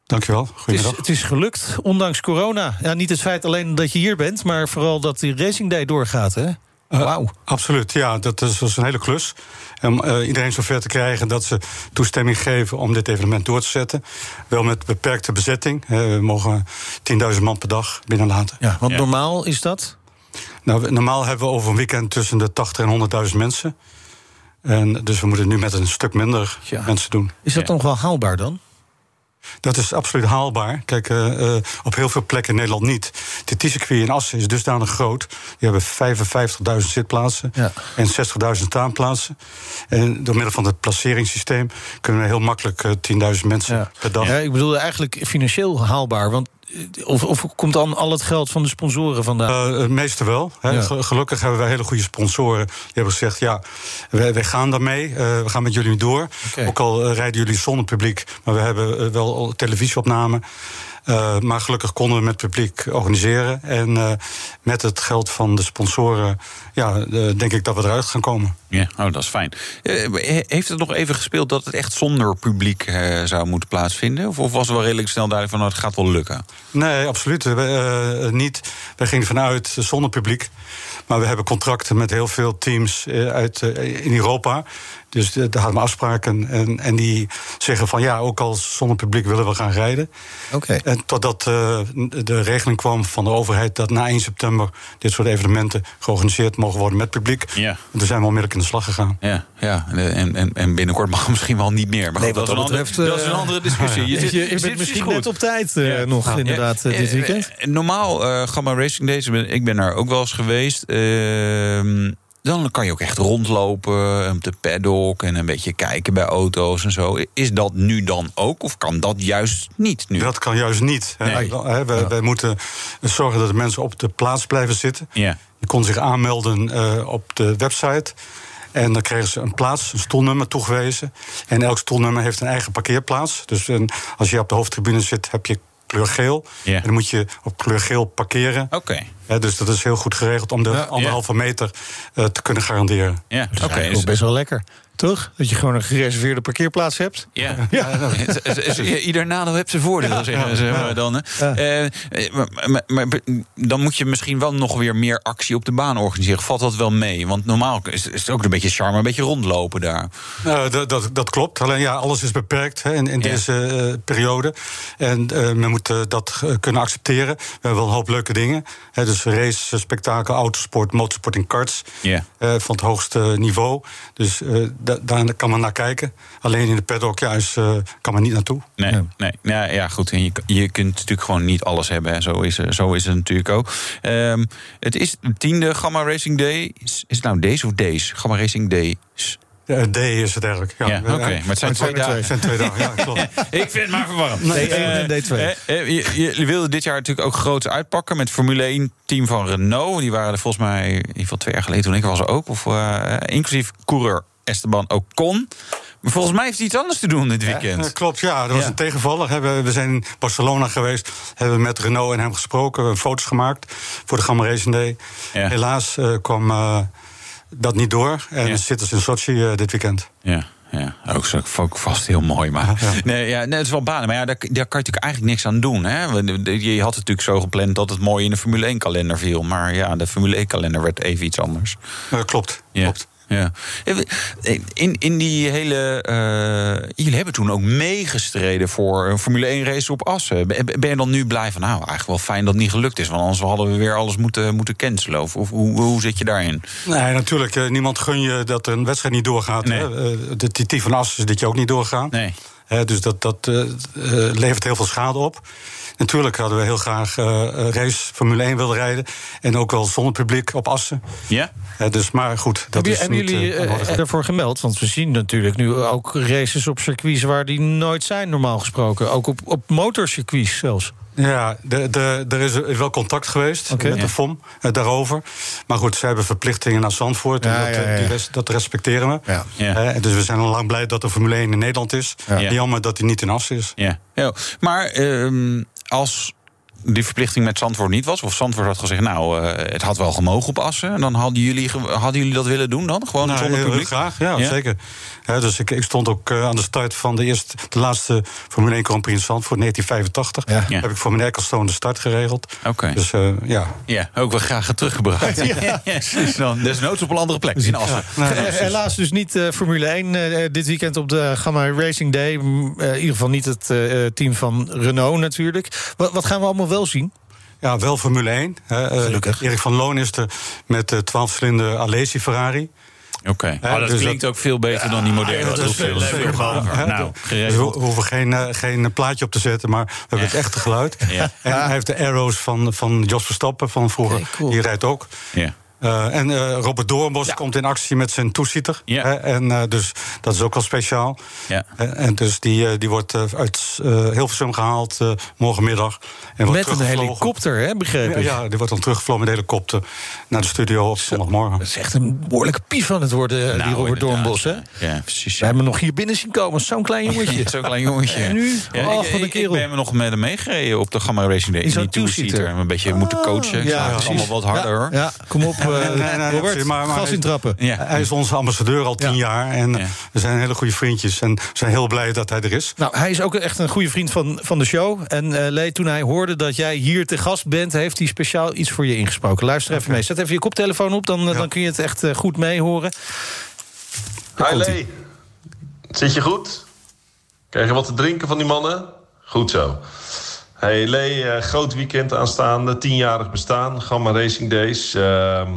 Dankjewel. Het is, het is gelukt, ondanks corona. Ja, niet het feit alleen dat je hier bent, maar vooral dat die Racing Day doorgaat. Hè? Eh, Wauw. Absoluut, ja, dat is, dat is een hele klus. Om eh, iedereen zover te krijgen dat ze toestemming geven om dit evenement door te zetten. Wel met beperkte bezetting. Eh, we mogen 10.000 man per dag binnenlaten. Ja, want Ja. normaal is dat? Nou, normaal hebben we over een weekend tussen de 80 en 100.000 mensen. En dus we moeten het nu met een stuk minder Ja. mensen doen. Is dat Ja. nog wel haalbaar dan? Dat is absoluut haalbaar. Kijk, uh, uh, op heel veel plekken in Nederland niet. De T-circuit in Assen is dusdanig groot. Die hebben 55.000 zitplaatsen ja. en 60.000 staanplaatsen. En door middel van het placeringssysteem kunnen we heel makkelijk uh, 10.000 mensen ja. per dag. Ja, ik bedoel eigenlijk financieel haalbaar. Want of, of, komt dan al het geld van de sponsoren vandaan? Uh, het meeste wel. Hè. Ja. Gelukkig hebben wij hele goede sponsoren. Die hebben gezegd, ja, wij, wij gaan daarmee. Uh, we gaan met jullie door. Okay. Ook al uh, rijden jullie zonder publiek. Maar we hebben wel televisieopnamen. Uh, maar gelukkig konden we met het publiek organiseren. En uh, met het geld van de sponsoren, ja, uh, denk ik dat we eruit gaan komen. Ja, oh, dat is fijn. heeft het nog even gespeeld dat het echt zonder publiek zou moeten plaatsvinden? Of, of was het wel redelijk snel duidelijk van nou, het gaat wel lukken? Nee, absoluut we, niet. We gingen vanuit zonder publiek. Maar we hebben contracten met heel veel teams uit, in Europa. Dus daar hadden we afspraken. En, en die zeggen van ja, ook al zonder publiek willen we gaan rijden. Oké. En totdat uh, de regeling kwam van de overheid dat na 1 september dit soort evenementen georganiseerd mogen worden met publiek. Ja. En toen zijn we onmiddellijk in de slag gegaan. Ja, ja. En, en, en binnenkort mag misschien wel niet meer. Maar nee, dat, dat, is betreft, andere, dat is een andere discussie. Je, zit, je, je bent misschien net op tijd uh, ja. nog, inderdaad, uh, dit weekend. Normaal, uh, Gamma Racing Days, ik ben daar ook wel eens geweest. Ehm, dan kan je ook echt rondlopen op de paddock en een beetje kijken bij auto's en zo. Is dat nu dan ook of kan dat juist niet nu? Dat kan juist niet. Nee. Wij, wij, wij, moeten zorgen dat de mensen op de plaats blijven zitten. Ja. Je kon zich aanmelden uh, op de website. En dan kregen ze een plaats, een stoelnummer toegewezen. En elk stoelnummer heeft een eigen parkeerplaats. Dus een, als je op de hoofdtribune zit, heb je kleur geel. En dan moet je op kleur geel parkeren. Oké. Okay. Ja, dus dat is heel goed geregeld om de Ja, anderhalve meter uh, te kunnen garanderen. Ja, Dat is oké. eigenlijk ook best wel lekker. Toch? Dat je gewoon een gereserveerde parkeerplaats hebt. Ja, het- ieder nadeel heeft zijn voordeel, zeggen ze maar dan. hè. Eh, maar, maar- maar dan moet je misschien wel nog weer meer actie op de baan organiseren. Valt dat wel mee? Want normaal is is het ook een beetje charme, een beetje rondlopen daar. Nou, dat, dat, dat klopt. Alleen ja, alles is beperkt hè, in, in Ja. deze eh, periode. En eh, men moet eh, dat eh, kunnen accepteren. We hebben wel een hoop leuke dingen. Hè, dus race, spektakel, autosport, motorsport en karts. Ja. eh, van het hoogste niveau. Dus eh, da- daar kan men naar kijken. Alleen in de paddock ja, is, eh, kan men niet naartoe. Nee, nee. Ja, ja, goed. En je, je kunt natuurlijk gewoon niet alles hebben. Hè. Zo, is, eh, zo is het natuurlijk ook. Ehm, het is de tiende Gamma Racing Day. Is is het nou deze of deze? Gamma Racing Day. Eh, D is het eigenlijk. Ja, Ja, oké. Eh, Maar het zijn twee dagen. Het zijn twee dagen, ja, klopt. Ik vind het maar verwarrend. D1 Eh, en D2. eh, eh, je- Jullie wilden dit jaar natuurlijk ook groots uitpakken met Formule 1 team van Renault. Die waren er volgens mij in ieder geval twee jaar geleden toen ik er was ook. Of, eh, inclusief coureur Esteban Ocon. Maar volgens mij heeft hij iets anders te doen dit weekend. Eh, klopt, ja. Dat was Ja. een tegenvaller. hè. We zijn in Barcelona geweest. Hebben we met Renault en hem gesproken. We foto's gemaakt voor de Gamma Racing Day. Ja. Helaas eh, kwam eh, dat niet door. En Ja. zitten in Sochi dit weekend. Ja, ja. Ook, zo- ook vast heel mooi. Maar Ja. nee, ja, nee, het is wel banen. Maar ja, daar, daar kan je natuurlijk eigenlijk niks aan doen. Hè? Je had het natuurlijk zo gepland dat het mooi in de Formule 1-kalender viel. Maar ja, de Formule 1-kalender werd even iets anders. Klopt, Ja. klopt. Ja. In, in die hele. eh, jullie hebben toen ook meegestreden voor een Formule 1 race op Assen. Ben, je dan nu blij van, nou, eigenlijk wel fijn dat het niet gelukt is? Want anders hadden we weer alles moeten, moeten cancelen. Of, of hoe, hoe zit je daarin? Nee, natuurlijk. eh, niemand gun je dat een wedstrijd niet doorgaat. Nee. Hè. Eh, de TT van Assen is dit jaar ook niet doorgaan. Nee. Dus dat, dat eh, eh, levert heel veel schade op. Natuurlijk hadden we heel graag eh, een race Formule 1 willen rijden. En ook wel zonder publiek op Assen. Ja? Hè, dus, maar goed, dat Hebben, is hebben niet... jullie eh, aan de orde. eh, daarvoor gemeld? Want we zien natuurlijk nu ook races op circuits waar die nooit zijn, normaal gesproken. Ook op, op motorcircuits zelfs. Ja, de, de, er is wel contact geweest Oké. met Ja. de FOM eh, daarover. Maar goed, ze hebben verplichtingen naar Zandvoort. Ja, en dat, ja, eh, ja. die res- dat respecteren we. Ja. Ja. Eh, dus we zijn al lang blij dat de Formule 1 in Nederland is. Ja. Jammer dat hij niet in Assen is. Ja. ja. Maar ehm, als die verplichting met Zandvoort niet was... of Zandvoort had gezegd, nou, eh, het had wel gemogen op Assen... en dan hadden jullie, hadden jullie dat willen doen dan? Gewoon Nou, zonder heel, heel publiek? graag, ja, Ja? zeker. Hè, dus ik, ik stond ook eh, aan de start van de, eerste, de laatste Formule 1 Grand Prix in Zandvoort, 1985. Ja. Ja. Heb ik voor mijn Ecclestone de start geregeld. Oké. Dus eh, ja, Ja, ook wel graag teruggebracht. Ja. precies. Dan desnoods op een andere plek in Assen. Nou, Eh, Helaas dus niet eh, Formule 1 eh, dit weekend op de Gamma Racing Day. Mm, in ieder geval niet het eh, team van Renault natuurlijk. Wat, wat gaan we allemaal wel zien? ja, wel Formule 1. hè. Eh, Gelukkig. Erik van Loon is er met de 12-cilinder Alesi Ferrari. Oké, maar dat dus klinkt ook veel beter dan die moderne. dat is veel leuker. Nou, dus we hoeven geen, eh, geen plaatje op te zetten, maar we hebben Ja. het echte geluid. Ja. En hij heeft de arrows van, van Jos Verstappen van vroeger. Cool. Die rijdt ook. Ja. Eh, en eh, Robert Doornbos komt in actie met zijn toesieter. Ja. Hè, en eh, dus dat is ook wel speciaal. Ja. En dus die, die wordt uit eh Hilversum gehaald eh, morgenmiddag. En wordt Met een helikopter, hè, begreep Ja, ik. ja, die wordt dan teruggevlogen met de helikopter naar de studio op zondagmorgen. Dat is echt een behoorlijke pief aan het worden, die Nou, Robert Doornbos, hè? Ja, precies. We hebben hem nog hier binnen zien komen, zo'n klein jongetje. Zo'n klein jongetje. En nu? Ja, Oh, ik, van de kerel. Ik ben nog met hem meegereden op de Gamma Racing Day. In die two-seater. Een beetje moeten coachen. Ja, allemaal wat harder Ja, hoor. Ja, kom op, eh, Robert, maar- maar gas hij- intrappen. Hij is onze ambassadeur al tien Ja. jaar. En Ja. we zijn hele goede vriendjes. En we zijn heel blij dat hij er is. Nou, hij is ook echt een goede vriend van, van de show. En eh Lee, toen hij hoorde dat jij hier te gast bent... heeft hij speciaal iets voor je ingesproken. Luister even mee. Zet even je koptelefoon op, dan, eh, dan kun je het echt goed meehoren. Hi Lee. Zit je goed? Krijg je wat te drinken van die mannen? Goed zo. Hey Lee, eh, groot weekend aanstaande. Tienjarig bestaan. Gamma Racing Days. Ehm,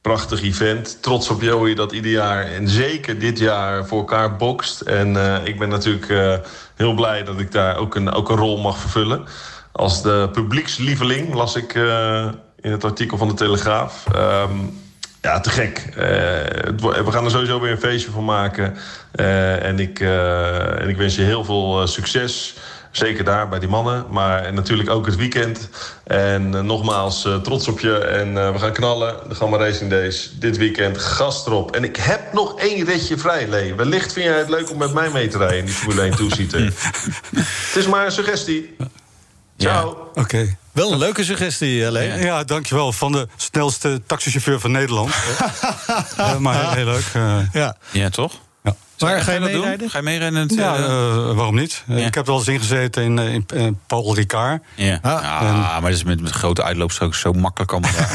prachtig event. Trots op Joey dat ieder jaar en zeker dit jaar voor elkaar bokst. En eh, ik ben natuurlijk eh, heel blij dat ik daar ook een, ook een rol mag vervullen. Als de publiekslieveling las ik in het artikel van de Telegraaf. Ehm, ja, te gek. We gaan er sowieso weer een feestje van maken. En, ik, en ik wens je heel veel succes. Zeker daar bij die mannen. Maar natuurlijk ook het weekend. En eh, nogmaals, eh, trots op je. En eh, we gaan knallen. De Gamma Racing Days. Dit weekend. Gast erop. En ik heb nog één ritje vrij, Lee. Wellicht vind jij het leuk om met mij mee te rijden in die Formule 1 toesieter. het is maar een suggestie. Ciao. Oké. Wel een leuke suggestie, Lee. Ja. dankjewel. Van de snelste taxichauffeur van Nederland. Maar heel, heel leuk. Ja. Ja, toch? Maar ga je dat doen? Ga je het, Ja, eh, eh, waarom niet? Eh, Ja. Ik heb wel eens ingezeten in, in, Paul Ricard. Ja, Ah, Ah, maar dat is met, met grote uitloopstrook zo makkelijk allemaal.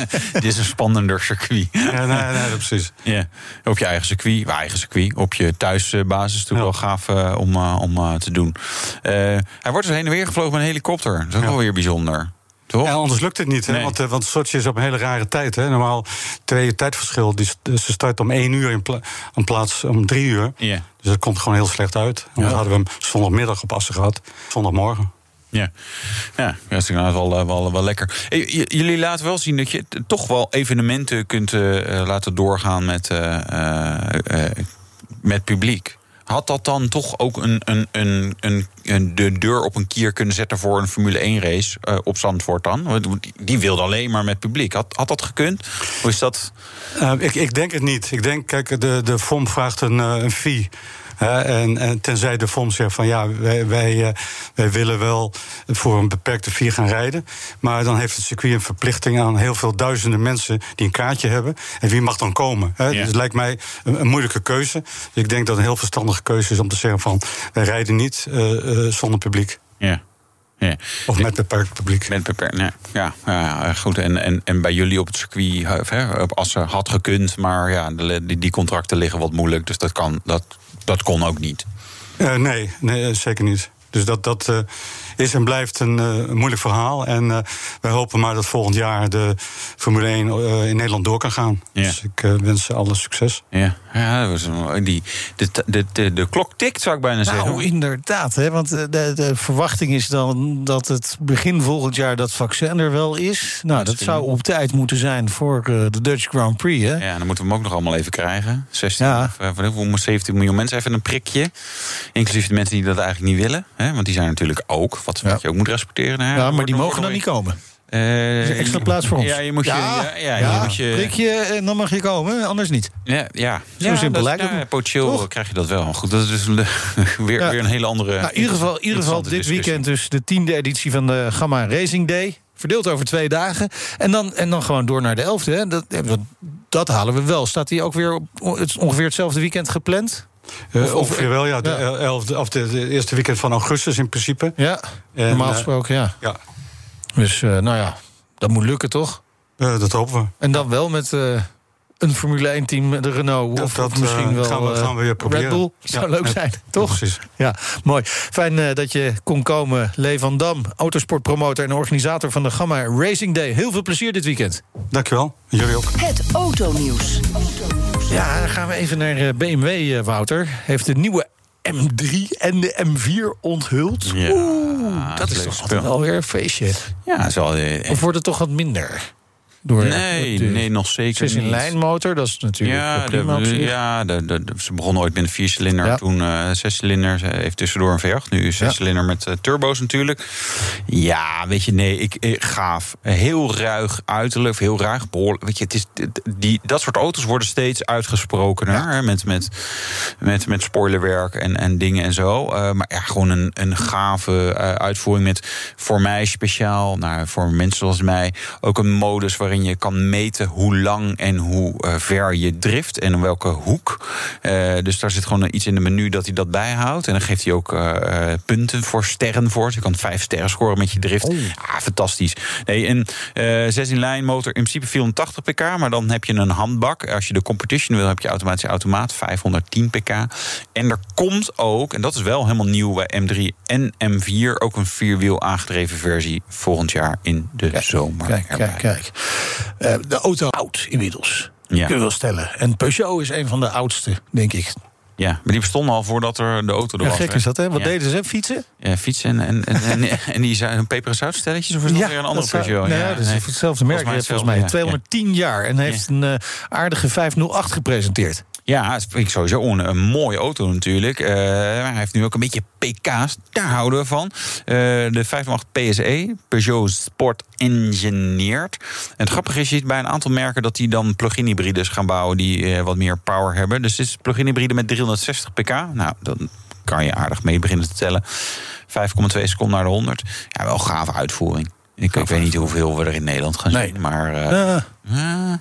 Dit is een spannender circuit. Ja, nee, nee, precies. Ja, op je eigen circuit, waar eigen circuit, op je thuisbasis is natuurlijk wel gaaf om, om te doen. Hij wordt dus heen en weer gevlogen met een helikopter. Dat is ook wel weer bijzonder. Toch? Ja, anders lukt het niet. Hè? Want, eh, want Sochi is op een hele rare tijd. Hè? Normaal twee uur tijdverschil. Die, dus ze start om één uur in, pla in plaats om drie uur. Ja. Dus dat komt gewoon heel slecht uit. Dan hadden we hem zondagmiddag op Assen gehad. Zondagmorgen. Ja, ja dat is inderdaad wel, eh, wel, wel lekker. J- jullie laten wel zien dat je toch wel evenementen kunt eh, eh, laten doorgaan met, eh, eh, eh, met publiek. Had dat dan toch ook een, een, een, een, de deur op een kier kunnen zetten voor een Formule 1 race eh, op Zandvoort dan? Die wilde alleen maar met publiek. Had, had dat gekund? Hoe is dat? Eh, ik, ik denk het niet. Ik denk, kijk, de, de FOM vraagt een, eh, een fee. En, en tenzij de FOM zegt van ja, wij, wij, eh, wij willen wel voor een beperkte fee gaan rijden. Maar dan heeft het circuit een verplichting aan heel veel duizenden mensen die een kaartje hebben. En wie mag dan komen? Hè? Ja. Dus het lijkt mij een, een moeilijke keuze. Dus ik denk dat het een heel verstandige keuze is om te zeggen van wij rijden niet eh, eh, zonder publiek. Ja. ja. Of met beperkt publiek. Met beperkt, ja. Ja, goed. En, en, en bij jullie op het circuit, hè, op Assen had gekund, maar ja, die, die contracten liggen wat moeilijk, dus dat, kan, dat, dat kon ook niet. Eh, nee, nee, zeker niet. Dus dat, dat eh, is en blijft een, eh, moeilijk verhaal. En eh, wij hopen maar dat volgend jaar de Formule 1 eh, in Nederland door kan gaan. Ja. Dus ik wens ze alle succes. Ja, ja dat was een- die, de, de, de, de klok tikt, zou ik bijna zeggen. Nou, inderdaad. Hè, want de, de verwachting is dan dat het begin volgend jaar dat vaccin er wel is. Nou, dat zou op tijd moeten zijn voor eh, de Dutch Grand Prix. Hè? Ja, dan moeten we hem ook nog allemaal even krijgen. 16 Ja. of, eh, wat- hoe 17 miljoen mensen even een prikje. Inclusief de mensen die dat eigenlijk niet willen. Hè? Want die zijn natuurlijk ook, wat, wat je ook moet respecteren. Hè? Ja, maar die mogen dan niet komen. Eh, is een extra plaats voor ons. Ja, je moet je. Ja, ja, je moet je prikje en dan mag je komen, anders niet. Ja, ja. Zo simpel lijkt het. Potentieel Toch? krijg je dat wel. Goed, dat is dus weer, weer een hele andere. Nou, in ieder geval, in ieder geval dit discussie. weekend dus de tiende editie van de Gamma Racing Day. Verdeeld over twee dagen. En dan, en dan gewoon door naar de elfde. Hè. Dat, dat, dat halen we wel. Staat die ook weer op het ongeveer hetzelfde weekend gepland? Of- of- ongeveer wel, ja. De, ja. elfde, of de, de eerste weekend van augustus in principe. Ja, En, normaal eh, gesproken, ja. Ja, Dus, eh, nou ja, dat moet lukken toch? dat hopen we. En dan wel met een Formule 1-team, de Renault. Dat- of, dat, misschien eh, wel gaan we- eh, gaan we weer proberen. Red Bull. Zou Ja, leuk ja, zijn, toch? precies. Ja, mooi. Fijn eh, dat je kon komen. Lee van Dam, autosportpromotor en organisator van de Gamma Racing Day. Heel veel plezier dit weekend. Dankjewel. Jullie ook. Het autonieuws. Ja, dan gaan we even naar BMW, Wouter. Heeft de nieuwe M3 en de M4 onthuld. Ja, Oeh, dat is toch altijd wel weer een feestje. Ja, eh, Of wordt het toch wat minder? Door nee, de nee, nog zeker zes in niet. lijn motor, dat is natuurlijk Ja, ja, prima de, ja de, ze begonnen ooit met een viercilinder, Ja. toen eh zescilinder. Ze heeft tussendoor een V8, nu zescilinder met eh, turbo's natuurlijk. Ja, weet je, nee, ik, ik gaaf. Heel ruig uiterlijk, heel ruig, behoorlijk. Weet je, het is, die, dat soort auto's worden steeds uitgesprokener. hè, Met, met, met, met spoilerwerk en, en dingen en zo. Eh, maar ja, gewoon een, een gave uitvoering met voor mij speciaal, nou, voor mensen zoals mij, ook een modus waarin je kan meten hoe lang en hoe eh, ver je drift en in welke hoek. Eh, dus daar zit gewoon iets in de menu dat hij dat bijhoudt. En dan geeft hij ook eh, punten voor sterren voor. Dus je kan vijf sterren scoren met je drift. Ah, fantastisch. Nee, een eh 16 lijn motor in principe 480 pk, maar dan heb je een handbak. Als je de competition wil, heb je automatische automaat 510 pk. En er komt ook, en dat is wel helemaal nieuw bij M3 en M4, ook een vierwiel aangedreven versie volgend jaar in de zomer. Kijk, kijk, kijk. Eh, de auto oud inmiddels. Ja. Kunnen we wel stellen. En Peugeot is een van de oudste, denk ik. Ja, maar die bestonden al voordat er de auto er Ja, was. gek hè? is dat, hè? Wat Ja. deden ze? Fietsen? Ja, fietsen en, en, en, en, die zijn een peper- en zoutstelletjes? Of is dat weer een andere Peugeot? Ja, dat is nee. hetzelfde merk, volgens mij. hetzelfde, ja. 210 jaar en heeft een eh, aardige 508 gepresenteerd. Ja, het vind ik sowieso een, een mooie auto natuurlijk. Eh, hij heeft nu ook een beetje pk's, daar houden we van. Eh, de 508 PSE, Peugeot Sport Engineered. En het grappige is, je ziet bij een aantal merken... dat die dan plug-in hybrides gaan bouwen die eh, wat meer power hebben. Dus dit is plug-in hybride met 360 pk. Nou, dan kan je aardig mee beginnen te tellen. 5,2 seconden naar de 100. Ja, wel gave uitvoering. Ik, ik weet niet hoeveel we er in Nederland gaan Nee. zien, maar...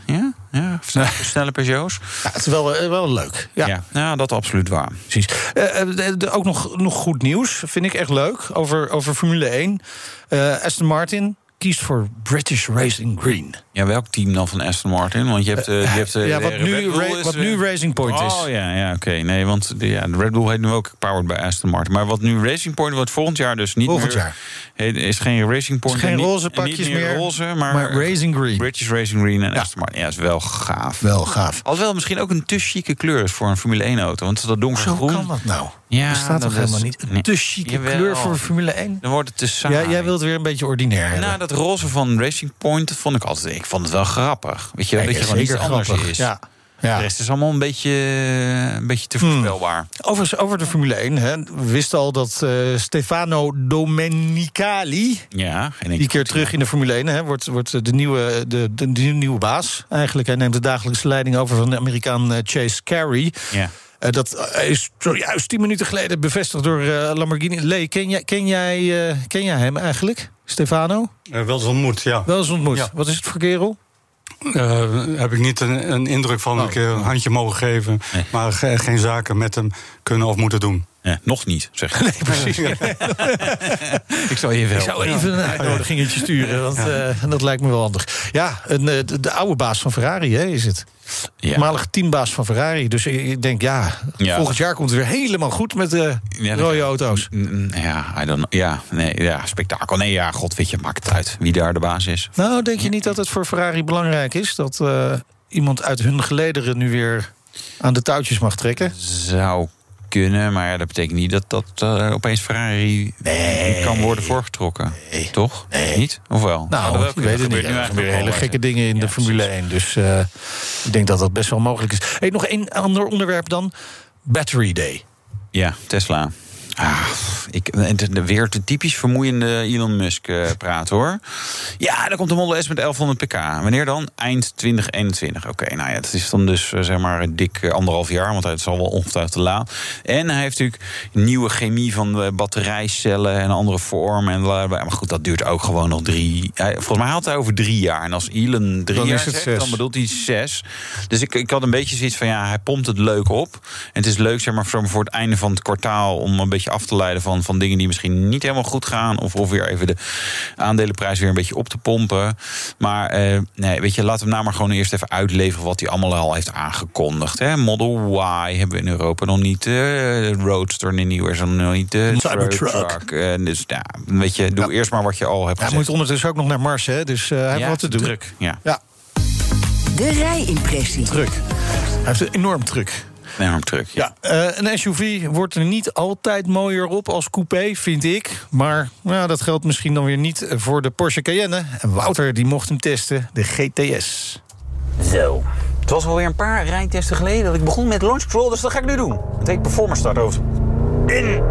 ja, ja, snelle, Peugeots. ja, het is wel, eh, wel leuk. Ja, Ja. Ja, dat absoluut waar. precies. Eh, eh, ook nog, nog goed nieuws, vind ik echt leuk, over, over Formule 1. Eh, Aston Martin kiest voor British Racing Green. Ja, welk team dan van Aston Martin? Want je hebt, je hebt ja, wat nu is, wat eh, nu Racing Point is. Oh ja, ja oké. Nee, want de, ja, de Red Bull heet nu ook powered bij Aston Martin. Maar wat nu Racing Point wordt volgend jaar dus niet Volgend meer... jaar. heet- is geen Racing Point. geen en niet- roze pakjes meer, roze, maar, maar Racing Green. British Racing Green en Ja. Aston Martin. Ja, is wel gaaf. Wel gaaf. Alhoewel misschien ook een te chique kleur is voor een Formule 1 auto. Want dat Zo donkergroen... kan dat nou? Ja, dat staat toch helemaal is- niet? Een te chique Jawel. kleur voor Formule 1? Dan wordt het te saai. Ja, jij wilt weer een beetje ordinair hebben. Nou, dat roze van Racing Point, dat vond ik altijd. Ik vond het wel grappig. Weet je, Ja, dat je gewoon iets anders is. Ja. De Ja. rest is allemaal een beetje, een beetje te Hmm. voorspelbaar. Overigens, over de Formule 1. Hè. We wisten al dat eh, Stefano Domenicali... Ja, die keer terug in de Formule 1 hè, wordt, wordt de, nieuwe, de, de, de nieuwe baas. Eigenlijk, hij neemt de dagelijkse leiding over van de Amerikaan eh, Chase Carey. Ja. Eh, dat eh, is zojuist tien minuten geleden bevestigd door eh, Lamborghini. Lee, ken jij, ken, jij, ken jij hem eigenlijk? Stefano? Wel eens ontmoet, ja. Wel eens ontmoet. Ja. Wat is het voor kerel? Eh, heb ik niet een, een indruk van Oh. een keer een handje mogen geven. Nee. Maar ge- geen zaken met hem kunnen of moeten doen. Ja, nog niet, zeg ik. Nee, precies. ik je even Ik zou even een uitnodigingetje sturen, want eh, dat lijkt me wel handig. Ja, een, eh, de, de oude baas van Ferrari hè, is het. Ja. Toenmalige teambaas van Ferrari. Dus ik denk, ja, Ja. volgend jaar komt het weer helemaal goed met de Ja, dat- rode auto's. Ja, I don't know. ja, nee, ja, spektakel. Nee, ja, god, weet je, maakt het uit wie daar de baas is. Nou, denk je niet dat het voor Ferrari belangrijk is... dat eh, iemand uit hun gelederen nu weer aan de touwtjes mag trekken? Zou kunnen, maar dat betekent niet dat dat eh, opeens Ferrari kan worden voorgetrokken. Toch? Niet? Of wel? Nou, dat ik weet het niet. Er nu gebeuren hele gekke dingen in de Formule 1. Dus eh, ik denk dat dat best wel mogelijk is. Hey, nog één ander onderwerp dan. Battery Day. Ja, Tesla. Ah, ik, de- weer te typisch vermoeiende Elon Musk eh, praat hoor. Ja, daar komt de Model S met 1100 pk. Wanneer dan? Eind 2021. Oké, nou ja, dat is dan dus eh, zeg maar dik eh, anderhalf jaar, want het zal wel ongetwijfeld te laat. En hij heeft natuurlijk nieuwe chemie van batterijcellen en andere vormen. En maar goed, dat duurt ook gewoon nog drie. hij- volgens mij had hij over drie jaar. En als Elon drie Dan jaar zegt, zes. dan bedoelt hij zes. Dus ik, ik had een beetje zoiets van ja, hij pompt het leuk op. En het is leuk zeg maar voor het einde van het kwartaal om een beetje beetje af te leiden van, van dingen die misschien niet helemaal goed gaan. Of, of weer even de aandelenprijs weer een beetje op te pompen. Maar eh, nee, weet je, laten we nou maar gewoon eerst even uitleveren wat hij allemaal al heeft aangekondigd. Hè? Model Y hebben we in Europa nog niet. De Roadster in nieuw is nog niet. De Cybertruck. Uh, dus ja, weet je, doe eerst maar wat je al hebt Hij gezegd. moet ondertussen ook nog naar Mars, hè? Dus uh, hij heeft Ja, wat te doen. druk, ja. ja. De rijimpressie. Druk. Hij heeft een enorm druk. Enorm druk, ja. Ja, uh, een SUV wordt er niet altijd mooier op als coupé, vind ik. Maar nou, dat geldt misschien dan weer niet voor de Porsche Cayenne. En Wouter die mocht hem testen, de GTS. Zo. Het was alweer een paar rijtesten geleden dat ik begon met launch control, dus dat ga ik nu doen. Het heet Performance Start over. In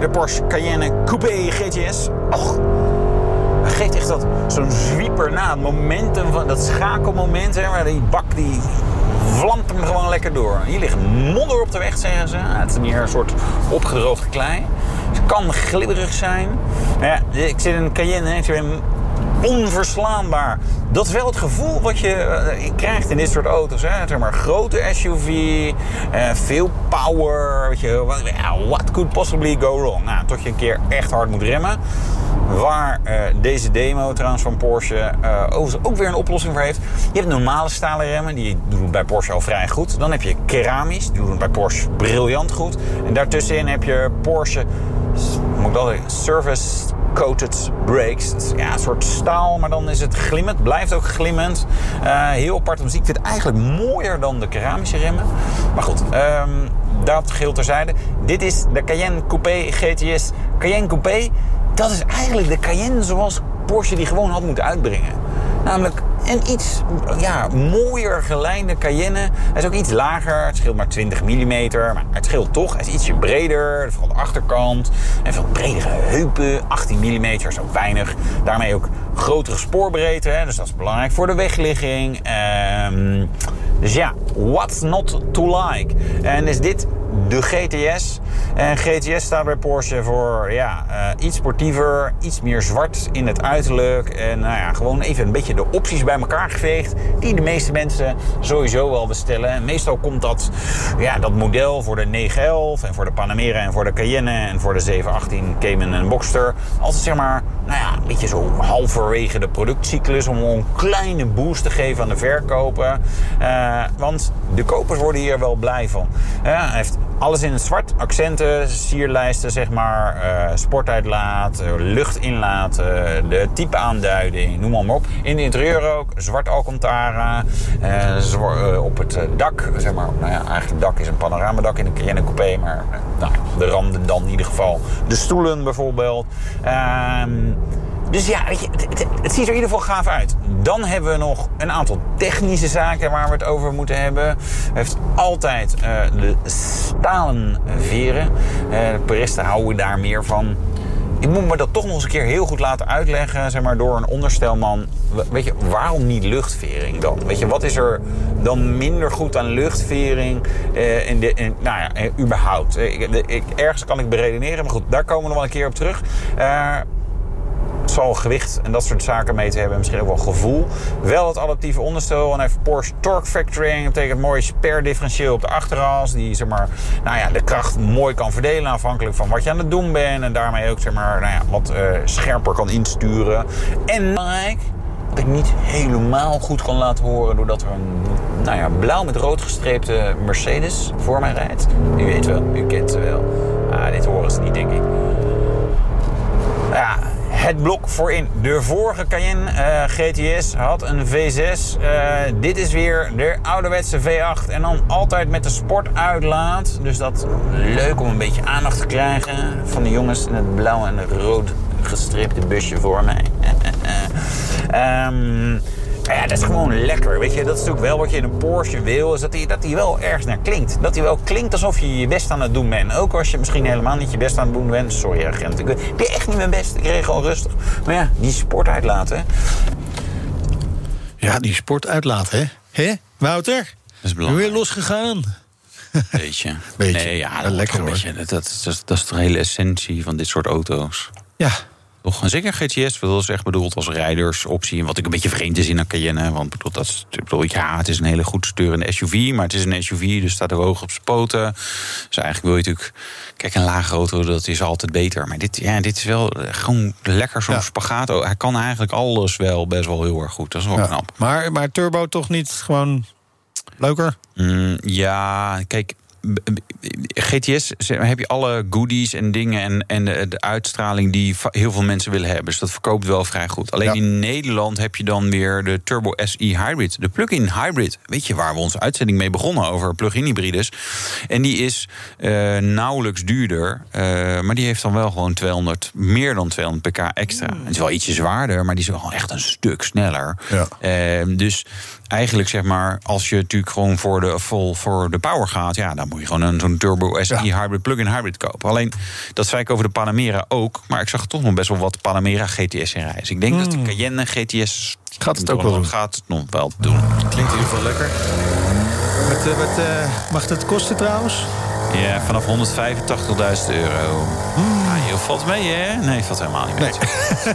de Porsche Cayenne Coupé GTS. Och, hij geeft echt dat zo'n zwieper na. Het momentum van dat schakelmoment, hè, waar die bak die vlamt hem gewoon lekker door. Hier ligt modder op de weg, zeggen ze. Het is meer een soort opgedroogde klei. Het kan glibberig zijn. Ja, ik zit in een Cayenne, ik onverslaanbaar. Dat is wel het gevoel wat je uh, krijgt in dit soort auto's. Hè? Zeg maar, grote SUV, uh, veel power. Weet je, what, could possibly go wrong? Nou, tot je een keer echt hard moet remmen. Waar uh, deze demo trouwens van Porsche overigens ook weer een oplossing voor heeft. Je hebt normale stalen remmen, die doen bij Porsche al vrij goed. Dan heb je keramisch, die doen bij Porsche briljant goed. En daartussenin heb je Porsche, moet ik dat service coated brakes. Ja, een soort maar dan is het glimmend. Blijft ook glimmend. Uh, heel apart muziek. Ik vind het eigenlijk mooier dan de keramische remmen. Maar goed, um, dat geheel terzijde. Dit is de Cayenne Coupé GTS. Cayenne Coupé, dat is eigenlijk de Cayenne zoals Porsche die gewoon had moeten uitbrengen. Namelijk een iets ja, mooier gelijnde Cayenne. Hij is ook iets lager. Het scheelt maar 20 mm. Maar het scheelt toch. Hij is ietsje breder. Vooral de achterkant. En veel bredere heupen. 18 mm, zo weinig. Daarmee ook grotere spoorbreedte. Hè? Dus dat is belangrijk voor de wegligging. Um, dus ja, what's not to like? En is dit de GTS. En GTS staat bij Porsche voor ja, uh, iets sportiever, iets meer zwart in het uiterlijk. En nou ja, gewoon even een beetje de opties bij elkaar geveegd. Die de meeste mensen sowieso wel bestellen. En meestal komt dat, ja, dat model voor de 911 en voor de Panamera en voor de Cayenne en voor de 718 Cayman en Boxster. Altijd zeg maar, nou ja, een beetje zo halverwege de productcyclus. Om een kleine boost te geven aan de verkopen. Uh, want de kopers worden hier wel blij van. Ja, hij heeft alles in het zwart. Accenten, sierlijsten, zeg maar. Uh, sportuitlaat, uh, luchtinlaat, de type aanduiding, noem maar op. In het interieur ook, zwart Alcantara. op het dak, zeg maar. Nou ja, eigenlijk het dak is een panoramadak in een Cayenne Coupé. Maar nou, de randen dan in ieder geval. De stoelen bijvoorbeeld. Dus ja, weet je, het, ziet er in ieder geval gaaf uit. Dan hebben we nog een aantal technische zaken waar we het over moeten hebben. Hij heeft altijd uh, de stalen veren. Uh, de puristen houden daar meer van. Ik moet me dat toch nog eens een keer heel goed laten uitleggen, zeg maar, door een onderstelman. Weet je, waarom niet luchtvering dan? Weet je, wat is er dan minder goed aan luchtvering uh, in de, in, nou ja, überhaupt? Ik, ik, ergens kan ik beredeneren, maar goed, daar komen we nog wel een keer op terug. Zal gewicht en dat soort zaken mee te hebben. Misschien ook wel gevoel. Wel het adaptieve onderstel. En heeft Porsche Torque Factoring. Dat betekent mooi spare differentieel op de achteras. Die zeg maar, nou ja, de kracht mooi kan verdelen. Afhankelijk van wat je aan het doen bent. En daarmee ook zeg maar, nou ja, wat uh, scherper kan insturen. En belangrijk. Wat ik niet helemaal goed kan laten horen. Doordat er een nou ja, blauw met rood gestreepte Mercedes voor mij rijdt. U weet wel, u kent ze wel. Ah, dit horen ze niet, denk ik. Ja, het blok voorin. De vorige Cayenne uh, GTS had een V6. Uh, dit is weer de ouderwetse V8. En dan altijd met de sportuitlaat. Dus dat leuk om een beetje aandacht te krijgen van de jongens in het blauw en het rood gestreepte busje voor mij. um, ja, dat is gewoon lekker. Weet je, dat is natuurlijk wel wat je in een Porsche wil. Is dat hij dat die wel ergens naar klinkt. Dat hij wel klinkt alsof je je best aan het doen bent. Ook als je misschien helemaal niet je best aan het doen bent. Sorry agent, ik ben echt niet mijn best. Ik reed gewoon rustig. Maar ja, die sport uitlaten. Ja, die sport uitlaten, hè? Hè, Wouter? Dat is belangrijk. Weer losgegaan. Beetje. beetje. Nee, ja, dat lekker een hoor. beetje. Dat, dat, is, dat is de hele essentie van dit soort auto's. Ja. Toch? En zeker GTS, dat is echt bedoeld als rijdersoptie. Wat ik een beetje vreemd is in een Cayenne. Want bedoel, dat is, bedoel, ja, het is een hele goed sturende SUV. Maar het is een SUV, dus staat er hoog op zijn poten. Dus eigenlijk wil je natuurlijk... Kijk, een lage auto, dat is altijd beter. Maar dit, ja, dit is wel gewoon lekker zo'n Ja. spagaat. Hij kan eigenlijk alles wel best wel heel erg goed. Dat is wel Ja. knap. Maar, maar turbo toch niet gewoon leuker? Mm, ja, kijk. GTS heb je alle goodies en dingen en, en de, de uitstraling die heel veel mensen willen hebben. Dus dat verkoopt wel vrij goed. Alleen Ja. in Nederland heb je dan weer de Turbo SI Hybrid, de plug-in hybrid. Weet je waar we onze uitzending mee begonnen over plug-in hybrides? En die is eh, nauwelijks duurder, eh, maar die heeft dan wel gewoon 200, meer dan 200 pk extra. Het is wel ietsje zwaarder, maar die is wel echt een stuk sneller. Ja. Ehm, dus eigenlijk zeg maar, als je natuurlijk gewoon voor de, vol voor de power gaat, ja, dan moet je gewoon een zo'n Turbo SI Ja. Hybrid plug-in hybrid kopen. Alleen dat zei ik over de Panamera ook, maar ik zag toch nog best wel wat Panamera GTS in rijden. Dus ik denk dat de Cayenne GTS Hmm. Gaat het ook wel doen. Gaat het nog wel doen. Klinkt in ieder geval lekker. Wat, eh, wat eh, mag het kosten trouwens? Ja, vanaf 185.000 euro. Ah, je valt mee, hè? Nee, valt helemaal niet mee.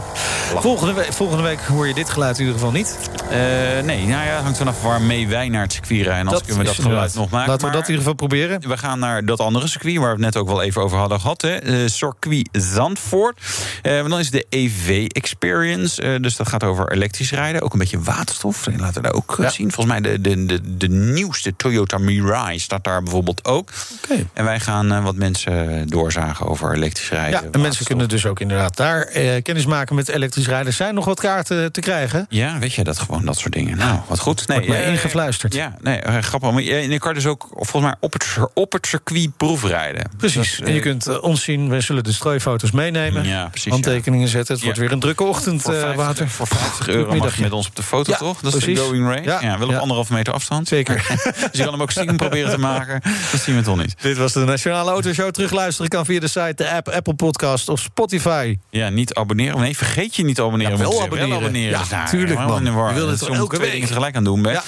Volgende, we- volgende week hoor je dit geluid in ieder geval niet. Eh, nee, nou ja, het hangt vanaf waarmee wij naar het circuit rijden. Anders kunnen we dat geluid inderdaad. nog maken. Laten we Maar- dat in ieder geval proberen. We gaan naar dat andere circuit waar we het net ook wel even over hadden gehad. Hè. Eh, circuit Zandvoort. Want dan is de EV Experience. Dus dat gaat over elektrisch rijden. Ook een beetje waterstof. En laten we daar ook Ja. zien. Volgens mij de, de, de, de nieuwste Toyota Mirai staat daar bijvoorbeeld ook. Oké. En wij gaan wat mensen doorzagen over elektrisch rijden. Ja, en mensen kunnen dus ook inderdaad daar kennis maken met elektrisch rijden. Zijn nog wat kaarten te krijgen. Ja, weet je dat gewoon, dat soort dingen. Nou, wat goed. Nee, Wordt mij eh, ingefluisterd. Ja, nee, eh, grappig. Maar je, en je kan dus ook volgens mij op het, op het circuit proefrijden. Precies. En je eh, kunt eh, ons zien. We zullen de strooifoto's meenemen. Ja, precies, Handtekeningen zetten. Het Ja. wordt weer een drukke ochtend, Voor eh, 50, Wouter. voor 50 euro mag je met ons op de foto, Ja, toch? Dat is de going rate. Ja, Ja, wel op ja. anderhalve meter afstand. Zeker. dus je kan hem ook stiekem proberen te maken. Dat zien we toch niet. Dit was de Nationale Autoshow. Terugluisteren kan via de site, de app, Apple Podcast of Spotify. Ja, niet abonneren. Nee, vergeet je niet te abonneren. Ja, wel abonneren. Wel Ja, Dus, tuurlijk, helemaal man. Je wil het elke twee week? dingen tegelijk aan doen. Hè? Ja.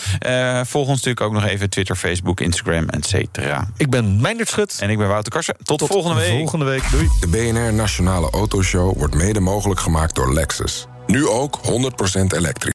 Eh, volg ons natuurlijk ook nog even Twitter, Facebook, Instagram, et cetera. Ik ben Meindert Schut. En ik ben Wouter Karsen. Tot, volgende week. Volgende week. Doei. De BNR Nationale Autoshow wordt mede mogelijk gemaakt door Lexus. Nu ook 100% elektrisch.